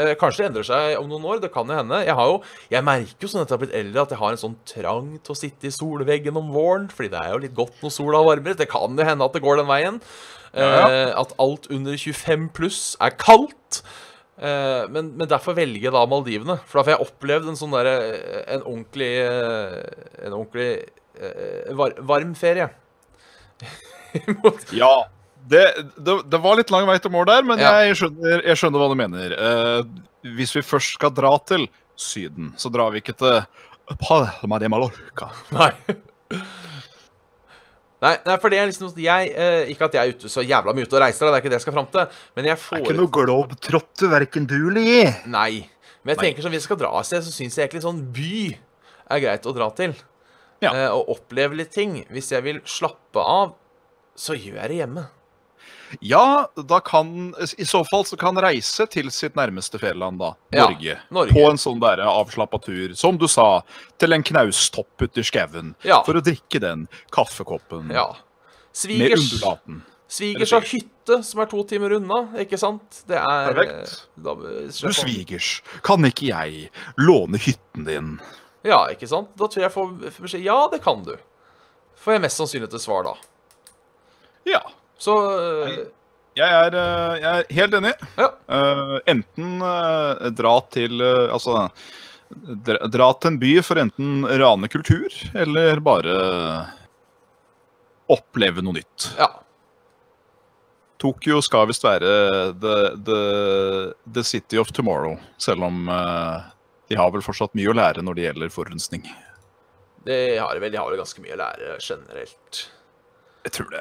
eh, Kanskje det endrer seg om noen år, det kan jo hende. Jeg, har jo, jeg merker jo sånn at jeg har blitt eldre, at jeg har en sånn trang til å sitte i solveggen om våren. Fordi det er jo litt godt når sola varmer. Det kan jo hende at det går den veien. Eh, at alt under 25 pluss er kaldt. Eh, men, men derfor velger jeg da Maldivene. For da får jeg opplevd en sånn derre En ordentlig eh, En ordentlig eh, var, varm ferie. Ja, det, det, det var litt lang vei til mål der, men Ja. jeg, skjønner, jeg skjønner hva du mener. Eh, hvis vi først skal dra til Syden, så drar vi ikke til Palma de Mallorca. Nei. Nei, nei, for det er liksom jeg, eh, Ikke at jeg er ute så jævla mye ute og reiser, det er ikke det jeg skal fram til. Men jeg får Det er ikke noe globetrotter, verken du eller jeg. Nei. Men jeg tenker sånn, hvis jeg skal dra et sted, så syns jeg egentlig sånn by er greit å dra til. Ja. Eh, og oppleve litt ting. Hvis jeg vil slappe av, så gjør jeg det hjemme. Ja, da kan I så fall så kan reise til sitt nærmeste fjelland, da. Ja, Norge. Norge. På en sånn der avslappa tur, som du sa, til en knaustopp ute i skauen. Ja. For å drikke den kaffekoppen Ja. med Svigers, undulaten. svigers har hytte som er to timer unna, ikke sant? Det er Perfekt. Da, Du svigers, kan ikke jeg låne hytten din? Ja, ikke sant? Da tror jeg jeg får får beskjed Ja, det kan du. Får jeg mest sannsynlig til svar da. Ja. Så eh, Jeg er, eh, jeg er helt enig. Ja. Uh, enten uh, dra til uh, Altså dra, dra til en by for enten rane kultur, eller bare oppleve noe nytt. Ja. Tokyo skal visst være the, the, the city of tomorrow, selv om de har vel fortsatt mye å lære når det gjelder forurensning. Det har vel, de har vel ganske mye å lære generelt. Jeg tror det.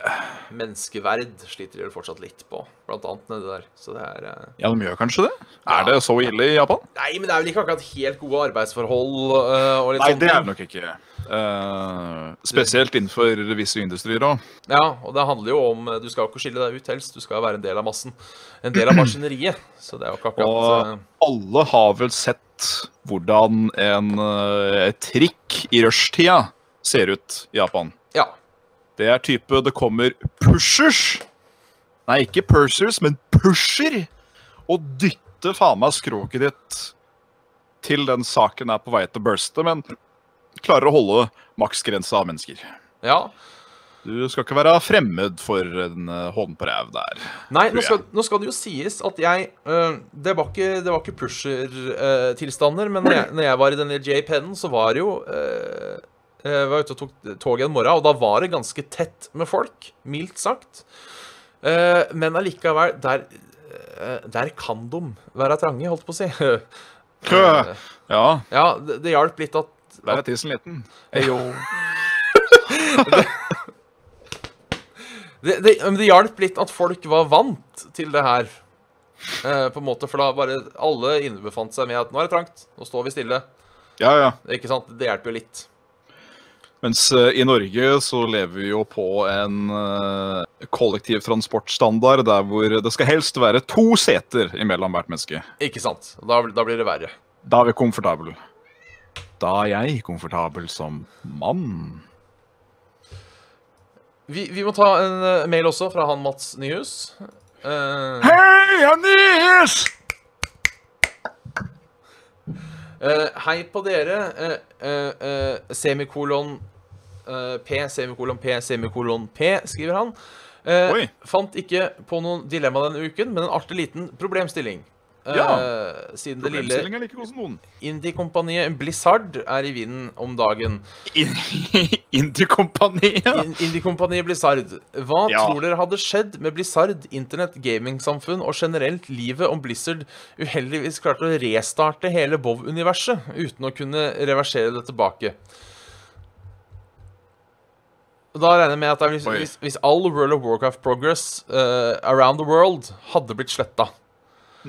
Menneskeverd sliter de fortsatt litt på, blant annet nedi der. Så det er eh, Ja, de gjør kanskje det? Er det så ille i Japan? Nei, men det er vel ikke akkurat helt gode arbeidsforhold uh, og litt Nei, sånne det er det nok ikke. Uh, spesielt innenfor visse industrier òg. Ja, og det handler jo om Du skal jo ikke skille deg ut helst, du skal være en del av massen. En del av maskineriet. Så det er jo ikke akkurat Og eh, alle har vel sett hvordan en eh, trikk i rushtida ser ut i Japan. Det er type det kommer pushers. Nei, ikke pursers, men pusher. Og dytter faen meg skroket ditt til den saken er på vei til å burste, men klarer å holde maksgrensa av mennesker. ja. Du skal ikke være fremmed for en eh, hånd på ræv der. Nei, nå skal, nå skal det jo sies at jeg øh, Det var ikke, det var ikke pusher-tilstander, men når jeg, når jeg var i denne J-pennen, så var det jo øh, Jeg var ute og tok toget en morgen, og da var det ganske tett med folk. Mildt sagt. Eh, men allikevel, der, eh, der kan de være trange, holdt på å si. Kø! Ja, ja, det, det hjalp litt at der er tissen liten. Jo. det, det, men det hjalp litt at folk var vant til det her. Eh, på en måte, For da bare alle innebefant seg med at nå er det trangt, nå står vi stille. Ja, ja. Ikke sant? Det hjelper jo litt. Mens eh, i Norge så lever vi jo på en uh, kollektivtransportstandard der hvor det skal helst være to seter imellom hvert menneske. Ikke sant? Da, da blir det verre. Da er vi komfortable. Da er jeg komfortabel som mann. Vi, vi må ta en eh, mail også fra han Mats Nyhus. Uh... Hei, Anis! Eh, hei på dere. eh, eh, eh, semikolon eh, P, semikolon P, semikolon P, skriver han. Uh, fant ikke på noen dilemma denne uken, men en artig liten problemstilling. Ja. Ja. Siden det lille like indie-kompaniet Blizzard er i vinden om dagen. Indie-kompaniet. In- Indie-kompaniet Blizzard. Hva Ja. tror dere hadde skjedd med Blizzard, internett, gamingsamfunn og generelt livet om Blizzard uheldigvis klarte å restarte hele Bov-universet uten å kunne reversere det tilbake? Da regner jeg med at hvis, hvis, hvis all World of Warcraft progress uh, around the world hadde blitt sletta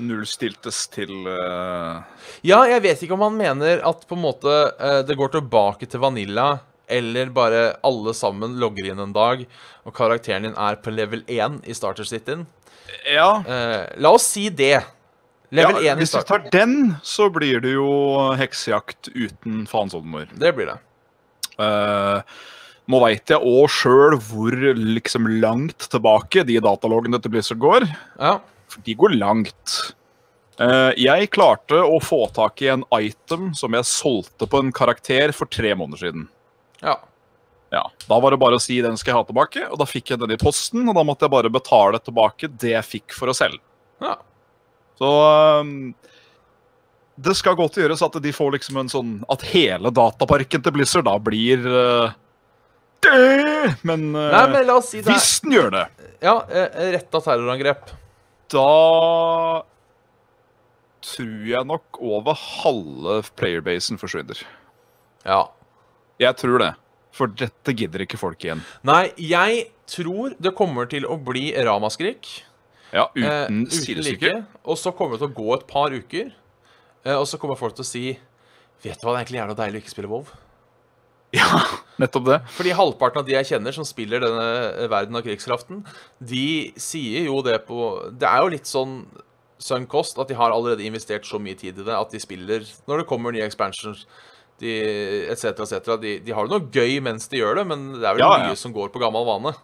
Nullstiltes til uh... Ja, jeg vet ikke om han mener at på en måte uh, det går tilbake til Vanilla, eller bare alle sammen logger inn en dag, og karakteren din er på level 1 i Starter Cityen. Ja. Eh, la oss si det. Level ja 1 i hvis du tar den, så blir det jo heksejakt uten faens oldemor. Det blir det. Uh, nå veit jeg òg sjøl hvor liksom langt tilbake de dataloggene til Blizzard går. Ja. For de går langt. Uh, jeg klarte å få tak i en item som jeg solgte på en karakter for tre måneder siden. Ja. Ja, Da var det bare å si den skal jeg ha tilbake, og da fikk jeg den i posten. Og da måtte jeg bare betale tilbake det jeg fikk for å selge. ja. Så um, det skal godt gjøres at de får liksom en sånn At hele dataparken til Blizzard da blir uh, død! Men, uh, Nei, men la oss si det. hvis den gjør det, Ja, eh, retta terrorangrep. da tror jeg nok over halve playerbasen forsvinner. Ja. Jeg tror det. For dette gidder ikke folk igjen. Nei, jeg tror det kommer til å bli ramaskrik. Ja, Eh, uten uten sidestykke. like. Og så kommer det til å gå et par uker, eh, og så kommer folk til å si Vet du hva, det er egentlig jævla deilig å ikke spille WoW. Ja, nettopp det. Fordi halvparten av de jeg kjenner som spiller denne eh, verden av krigskraften, de sier jo det på Det er jo litt sånn sunk cost at de har allerede investert så mye tid i det at de spiller når det kommer nye expansions de, etc., etc. De, de har det noe gøy mens de gjør det, men det er vel Ja, ja. som går på gammel vane.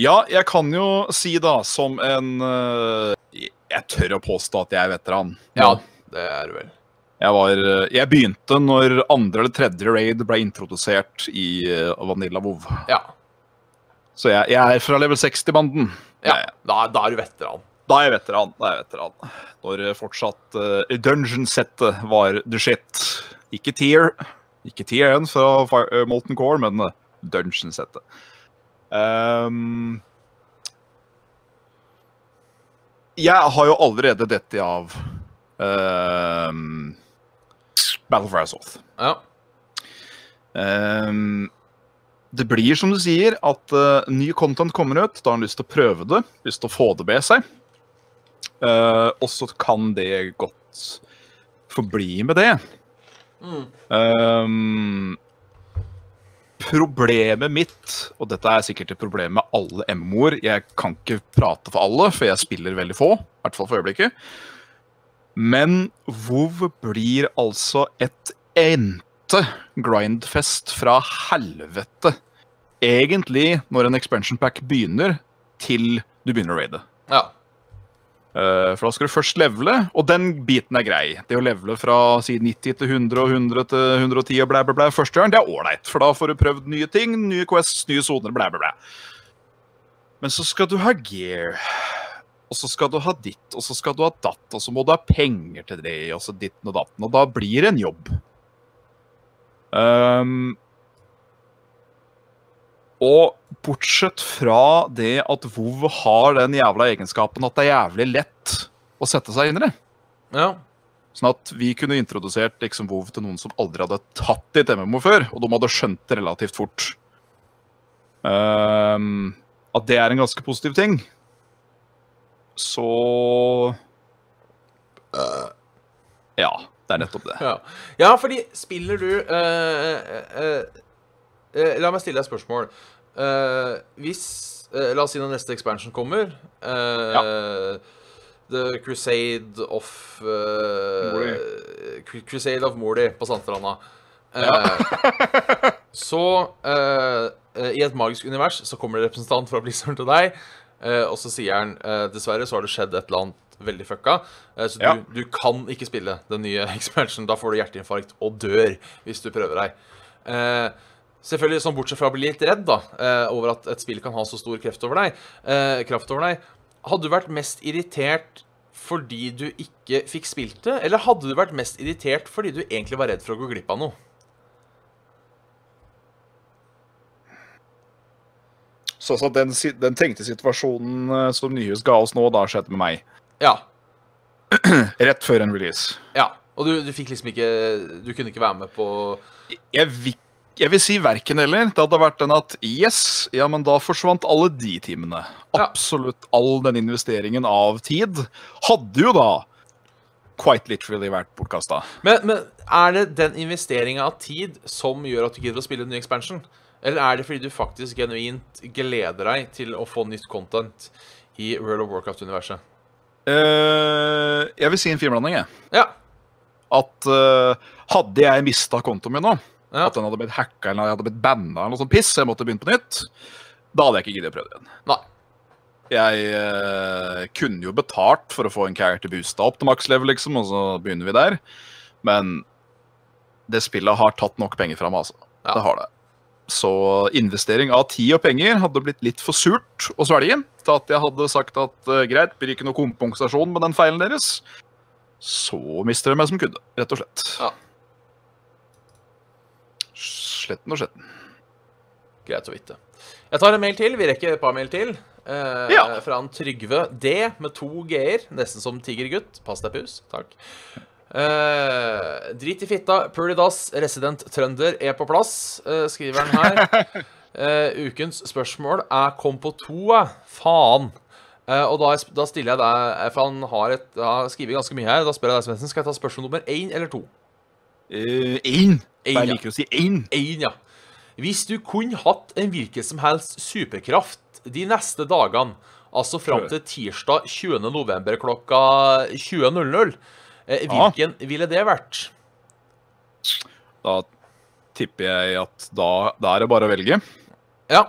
Ja, jeg kan jo si da, som en uh, Jeg tør å påstå at jeg er veteran. Ja, det er du vel. Jeg, var, eh, jeg begynte når andre eller tredje raid ble introdusert i eh, Vanilla WoW. Ja. Så jeg, jeg er fra level 60-banden. ja. Da, da er du veteran. Da er jeg veteran. Da er jeg veteran. Når eh, fortsatt uh, dungeon-settet var the shit. Ikke tier. Ikke tier 1 fra Fire, eh, Molten Core, men uh, dungeon-settet. Um, jeg har jo allerede dette av um, Battle for Azoth. Ja. Um, det blir som du sier, at uh, ny content kommer ut. Da har han lyst til å prøve det, lyst til å få det med seg. Uh, og så kan det godt forbli med det. Mm. Um, problemet mitt, og dette er sikkert et problem med alle MMO-er Jeg kan ikke prate for alle, for jeg spiller veldig få. I hvert fall for øyeblikket. Men WoW blir altså et endte grindfest fra helvete. Egentlig når en expansion pack begynner, til du begynner å raide. Ja. Uh, for da skal du først levele, og den biten er grei. Det å levele fra si 90 til 100 og 100 til 110 og blæ, blæ, blæ første gang, det er ålreit. For da får du prøvd nye ting, nye quests, nye soner, blæ, blæ, blæ. Men så skal du ha gear. Og så skal du ha ditt, og så skal du ha datt, og så må du ha penger til det, og så ditten og datten. Og da blir det en jobb. Um, og bortsett fra det at WoW har den jævla egenskapen at det er jævlig lett å sette seg inn i det. Ja. Sånn at vi kunne introdusert liksom WoW til noen som aldri hadde tatt i et MMO før, og de hadde skjønt det relativt fort. Um, at det er en ganske positiv ting. Så uh, Ja, det er nettopp det. Ja, ja fordi spiller du uh, uh, la meg stille deg et spørsmål. Eh, hvis eh, La oss si når neste expansion kommer eh, ja. The Crusade of uh, Crusade of Morley på Sandstranda. Ja. så i et magisk univers så kommer det representant fra Blizzard til deg, og så sier han dessverre så har det skjedd et eller annet veldig fucka. så ja. du, du, kan ikke spille den nye expansion. Da får du hjerteinfarkt og dør hvis du prøver deg. Selvfølgelig sånn bortsett fra å bli litt redd da, eh, over at et spill kan ha så stor kraft over deg. Eh, kraft over deg. Hadde du vært mest irritert fordi du ikke fikk spilt det, eller hadde du vært mest irritert fordi du egentlig var redd for å gå glipp av noe? Sånn at den, den, tenkte situasjonen eh, som Nyhus ga oss nå, da skjedde med meg. Ja. Rett før en release. Ja. Og du, du fikk liksom ikke Du kunne ikke være med på Jeg vil jeg vil si verken eller. Det hadde vært den at yes, ja, men da forsvant alle de timene. Absolutt all den investeringen av tid hadde jo da quite literally vært bortkasta. Men, men, er det den investeringa av tid som gjør at du gidder å spille en ny expansion? Eller er det fordi du faktisk genuint gleder deg til å få nytt content i World of Warcraft-universet? Uh, jeg vil si en firblanding, jeg. Ja. At uh, hadde jeg mista kontoen min nå ja. At den hadde blitt hacka eller hadde blitt banna eller noe sånt piss. Jeg måtte begynne på nytt. Da hadde jeg ikke giddet å prøve det igjen. Nei. Jeg eh, kunne jo betalt for å få en character boosta opp til maks level, liksom, og så begynner vi der. Men det spillet har tatt nok penger fra meg, altså. Ja. Det har det. Så investering av tid og penger hadde blitt litt for surt å svelge til at jeg hadde sagt at uh, greit, blir ikke noe kompensasjon med den feilen deres. Så mister de meg som kunde, rett og slett. Ja sletten og sletten. Greit å vite. Jeg tar en mail til. Vi rekker et par mail til. Eh, ja. Fra en Trygve D med to g-er. Nesten som tigergutt. Pass deg, pus. Takk. Eh, drit i fitta. Pulidas, resident trønder, er på plass, eh, skriver han her. Eh, ukens spørsmål er kom på to, faen. Eh, og da, da, stiller jeg deg, eh, for han har, et, har skrevet ganske mye her. Da spør jeg deg, Svendsen, skal jeg ta spørsmål nummer én eller to? Én. Ein, jeg liker å si én. Én, ja. Hvis du kunne hatt en hvilken som helst superkraft de neste dagene, altså fram til tirsdag 20. november klokka 20.00, eh, hvilken ja. ville det vært? Da tipper jeg at da, da er det bare å velge. Ja.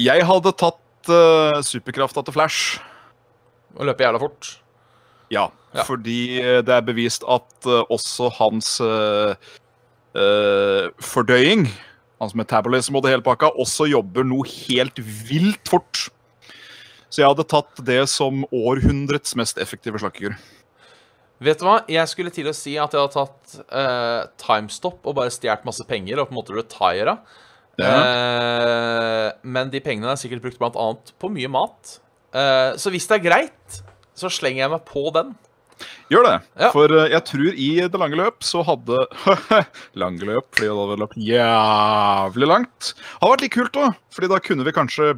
Jeg hadde tatt uh, superkrafta til Flash. Og løpe jævla fort? Ja. Ja. Fordi eh, det er bevist at uh, også hans uh, uh, fordøying, hans metabolism og det hele pakka, også jobber noe helt vilt fort. Så jeg hadde tatt det som århundrets mest effektive slakkekur. Vet du hva? Jeg skulle til å si at jeg hadde tatt uh, timestop og bare stjålet masse penger og på en måte retira. Ja. Uh, men de pengene er sikkert brukt blant annet på mye mat. Uh, så hvis det er greit, så slenger jeg meg på den. Gjør det. Ja. For eh, jeg tror i det lange løp så hadde Lange løp, fordi det hadde løpt jævlig langt. Hadde vært litt kult òg, fordi da kunne vi kanskje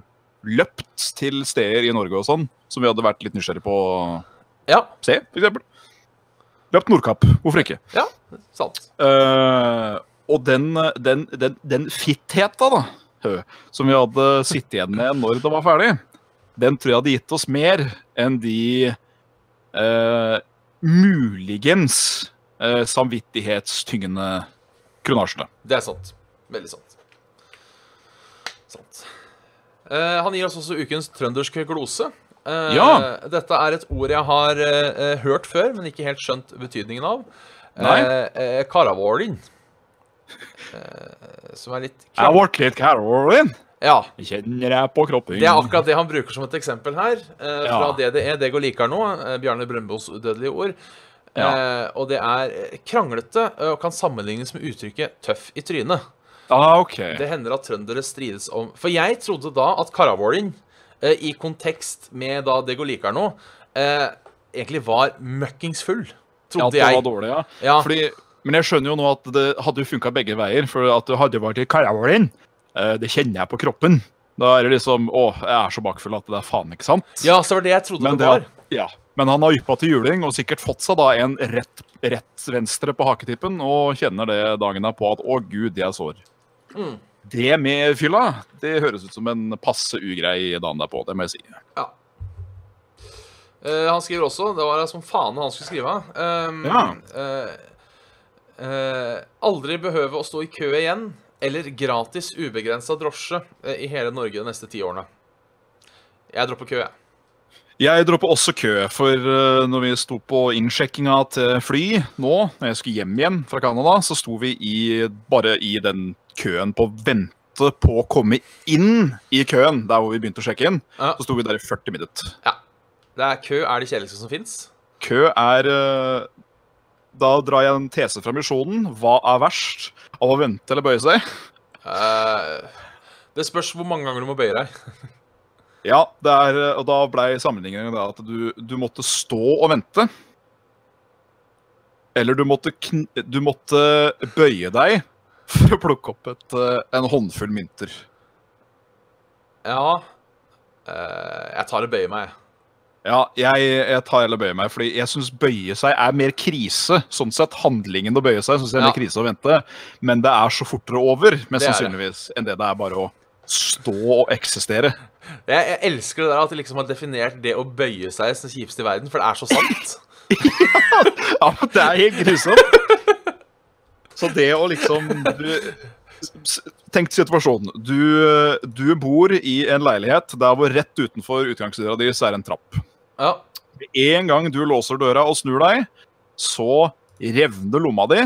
løpt til steder i Norge og sånn, som vi hadde vært litt nysgjerrig på å Ja, se, eksempel. Løpt Nordkapp. Hvorfor ikke? ja, sant. Uh, og den, den, den, den fittheta, da, som vi hadde sittet igjen med når det var ferdig, den tror jeg hadde gitt oss mer enn de eh, muligens eh, samvittighetstyngende kronasjene. Det er sant. Veldig sant. Sant. Eh, han gir oss også ukens trønderske glose. Eh, Ja. Dette er et ord jeg har eh, hørt før, men ikke helt skjønt betydningen av. Nei. Eh, eh, Karavålin. Som er litt Jeg ble litt Caroline. Ja. Jeg kjenner jeg på kroppen. Det er akkurat det han bruker som et eksempel her. Eh, fra Ja. DDE, det går likere nå. Eh, Bjarne Brøndbos udødelige ord. Ja. Eh, og det er kranglete eh, og kan sammenlignes med uttrykket 'tøff i trynet'. Ah, okay. Det hender at trøndere strides om For jeg trodde da at Karavålin, eh, i kontekst med da det går likere nå, eh, egentlig var møkkingsfull. Ja, Trodde at det var dårlig, ja. Ja. Fordi, men jeg skjønner jo nå at det hadde funka begge veier. For at det hadde vært i eh, det kjenner jeg på kroppen. Da er det liksom Å, jeg er så bakfull at det er faen ikke sant. Ja, så var det jeg trodde Men, det det, var. ja. Men han har yppa til juling og sikkert fått seg da en rett, rett venstre på haketippen og kjenner det dagen er på at å gud, jeg er sår. Mm. Det med fylla, det høres ut som en passe ugrei dagen derpå, det må jeg si. Ja. Uh, han skriver også Det var som faen han skulle skrive. Um, Ja. Uh, uh, aldri behøve å stå i kø igjen, eller gratis ubegrensa drosje eh, i hele Norge de neste ti årene. Jeg dropper kø, jeg. Jeg dropper også kø, for eh, når vi sto på innsjekkinga til fly nå, når jeg skulle hjem igjen fra Canada, så sto vi i, bare i den køen på å vente på å komme inn i køen, der hvor vi begynte å sjekke inn. Ja. Så sto vi der i 40 minutter. Ja. Det er kø er det kjedeligste som fins. Kø er eh, Da drar jeg en tese fra misjonen. Hva er verst av å vente eller bøye seg? Uh, det spørs hvor mange ganger du må bøye deg. Ja, det er, og da blei sammenligningen at du, du måtte stå og vente. Eller du måtte, kn du måtte bøye deg for å plukke opp et, eh, en håndfull mynter. Ja uh, Jeg tar og bøyer meg, jeg. Ja, jeg, jeg tar heller bøye meg, fordi jeg syns bøye seg er mer krise. Sånn sett, handlingen å bøye seg synes jeg er Ja. mer krise å vente. Men det er så fortere over, mest sannsynligvis, enn det det er bare å stå og eksistere. jeg. Jeg elsker det der at de liksom har definert det å bøye seg som det kjipeste i verden, for det er så sant. Ja, men det er helt grusomt. Så det å liksom du, Tenk situasjonen. Du, du bor i en leilighet der hvor rett utenfor utgangsdøra di er en trapp. Ja. En gang du låser døra og snur deg, så revner lomma di.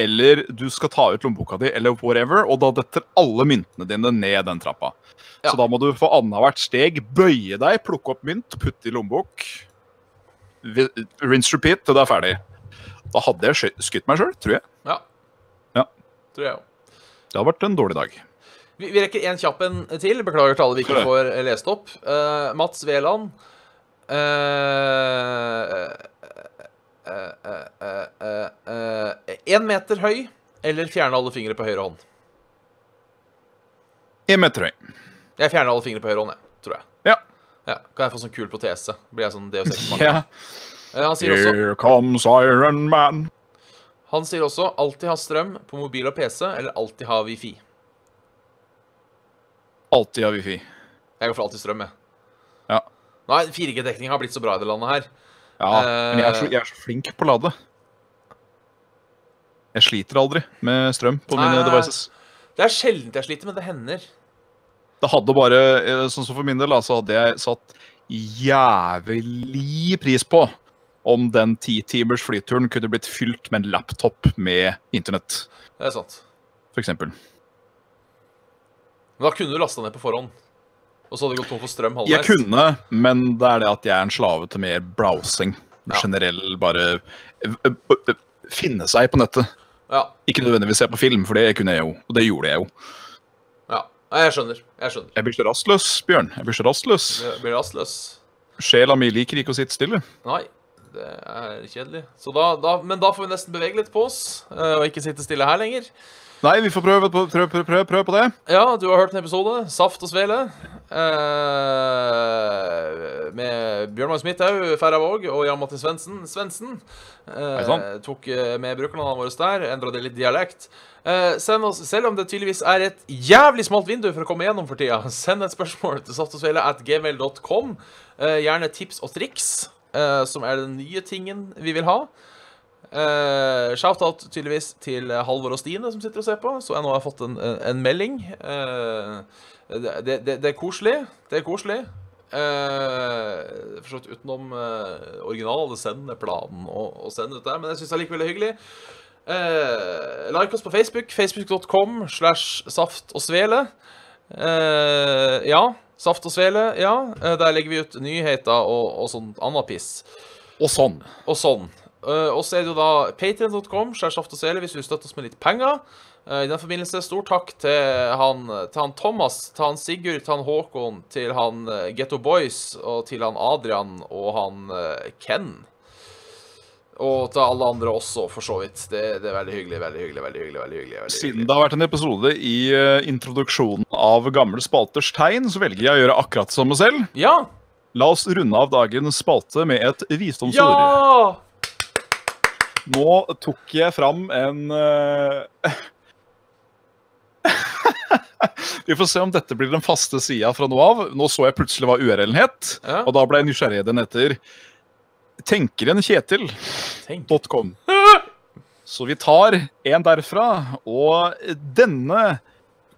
Eller du skal ta ut lommeboka di, eller whatever, og da detter alle myntene dine ned den trappa. Ja. Så da må du for annethvert steg bøye deg, plukke opp mynt, putte i lommebok. Rinse repeat til det er ferdig. Da hadde jeg skutt meg sjøl, tror jeg. ja. Ja. Tror jeg òg. Det har vært en dårlig dag. Vi, vi rekker en kjapp en til. Beklager til alle vi ikke får lest opp. Uh, Mats Veland. Én meter høy eller fjerne alle fingre på høyre hånd? Én meter høy. Jeg fjerner alle fingre på høyre hånd, jeg, tror jeg. Ja. Ja, Kan jeg få sånn kul protese? Blir jeg sånn DO6-mann? ja. Eh, Han sier også Here comes Iron Man. Han sier også alltid ha strøm på mobil og PC, eller alltid ha wifi. Alltid ha wifi. Jeg går for alltid strøm, jeg. Nei, 4G-dekninga har blitt så bra i det landet her. Ja, men jeg er, så, jeg er så flink på å lade. Jeg sliter aldri med strøm på mine Nei. devices. Det er sjelden jeg sliter, men det hender. Det hadde bare, eh, sånn som for min del, så hadde jeg satt jævlig pris på om den ti timers flyturen kunne blitt fylt med en laptop med internett, Det er sant. for eksempel. Men da kunne du lasta ned på forhånd. Og så hadde det gått tom for strøm Jeg kunne, men det er det at jeg er en slave til mer browsing. Ja. Generell bare ø, ø, ø, finne seg på nettet. Ja. Ikke nødvendigvis se på film, for det kunne jeg jo. Og det gjorde jeg jo. ja. Jeg skjønner. Jeg skjønner. Jeg blir så rastløs, Bjørn. Jeg blir så rastløs. Jeg blir rastløs. Sjela mi liker ikke å sitte stille. Nei. Det er kjedelig. Så da, da, men da får vi nesten bevege litt på oss, eh, og ikke sitte stille her lenger. Nei, vi får prøve på, prøve, prøve, prøve, prøve på det. Ja, du har hørt en episode, Saft og Svele, eh, med Bjørn Magnus Midthaug, Færravåg og Jan Mattis Svendsen. Svendsen eh, sånn. tok eh, med brukernavnene våre der, endra det litt dialekt. Eh, send oss, selv om det tydeligvis er et jævlig smalt vindu for å komme gjennom for tida, send et spørsmål til saftogsvele at gmail.com. Eh, gjerne tips og triks, eh, som er den nye tingen vi vil ha. Uh, Shout-out tydeligvis til Halvor og Stine som sitter og ser på. Så jeg nå har fått en, en, melding. Uh, det, det, det, er koselig. Det er koselig. Uh, for så vidt utenom uh, originale sendeplanen og, og sende dette men jeg syns allikevel det er hyggelig. Uh, like oss på Facebook. Facebook.com slash saft og svele. Uh, ja. Saft og svele, ja. Eh, der legger vi ut nyheter og, og sånn annet piss. Og sånn. Og sånn. Uh, og så er det jo da patrion.com hvis du støtter oss med litt penger. Uh, I den forbindelse stor takk til han, til han Thomas, til han Sigurd, til han Håkon, til han uh, Getto Boys og til han Adrian og han Ken. Og til alle andre også, for så vidt. Det, det er veldig hyggelig. veldig hyggelig, veldig hyggelig, veldig hyggelig, veldig Siden det har vært en episode i eh, introduksjonen av Gamle spalters tegn, så velger jeg å gjøre akkurat som meg selv. Ja! La oss runde av dagens spalte med et visdomsord. Ja! Nå tok jeg fram en uh... Vi får se om dette blir den faste sida fra nå av. Nå så jeg plutselig hva URL-en het, Ja. og da ble jeg nysgjerrigheten etter tenkerenkjetil.com. Så vi tar en derfra, og denne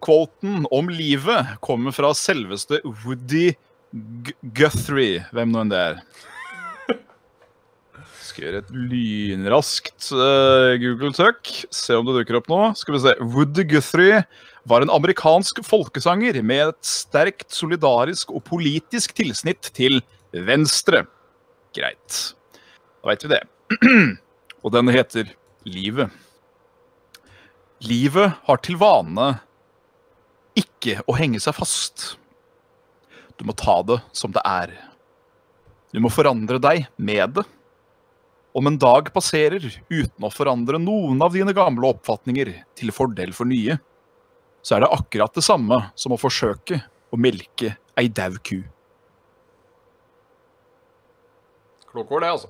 quoten om livet kommer fra selveste Woody Guthrie, hvem nå enn det er. Skal gjøre et lynraskt uh, Google-søk. Se om det dukker opp nå. Skal vi se. Woody Guthrie var en amerikansk folkesanger med et sterkt solidarisk og politisk tilsnitt til venstre. Greit. Da veit vi det. og den heter Livet. Livet har til vane ikke å henge seg fast. Du må ta det som det er. Du må forandre deg med det. Om en dag passerer uten å forandre noen av dine gamle oppfatninger til fordel for nye, så er det akkurat det samme som å forsøke å melke ei dau ku. Kloke ord, det, altså.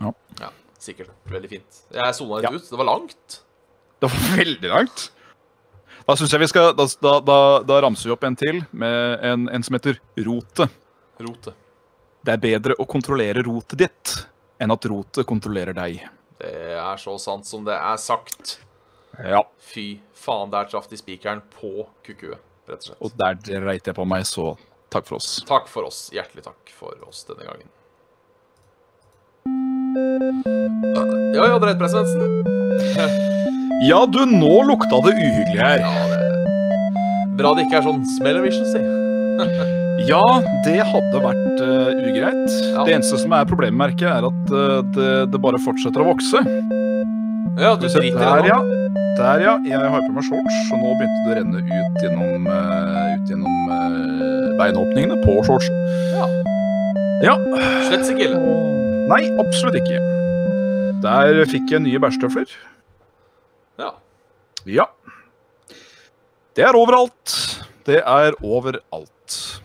Ja. ja. Sikkert. Veldig fint. Jeg sona litt Ja. ut. Det var langt. Det var veldig langt. Da synes jeg vi skal, da, da, da, da ramser vi opp en til med en, en som heter rotet. Rote. Det er bedre å kontrollere rotet ditt enn at rotet kontrollerer deg. Det er så sant som det er sagt. Ja. Fy faen, der traff de spikeren på kukkuet, rett og slett. Og der dreit jeg på meg, så takk for oss. Takk for oss. Hjertelig takk for oss denne gangen. Ja, ja, dreit Svendsen. Ja, du, nå lukta det uhyggelig her. Ja, det Bra det ikke er sånn smellevision, si. Ja, det hadde vært uh, ugreit. Ja. Det eneste som er problemmerket, er at uh, det, det bare fortsetter å vokse. Ja, du driter der, i det ja. Der, ja. Jeg har på meg shorts, og nå begynte det å renne ut gjennom, uh, ut gjennom beinåpningene på shortsen. Ja. Ja. Slett ikke ille. Nei, absolutt ikke. Der fikk jeg nye bæsjtøfler. Ja. Ja. Det er overalt. Det er overalt.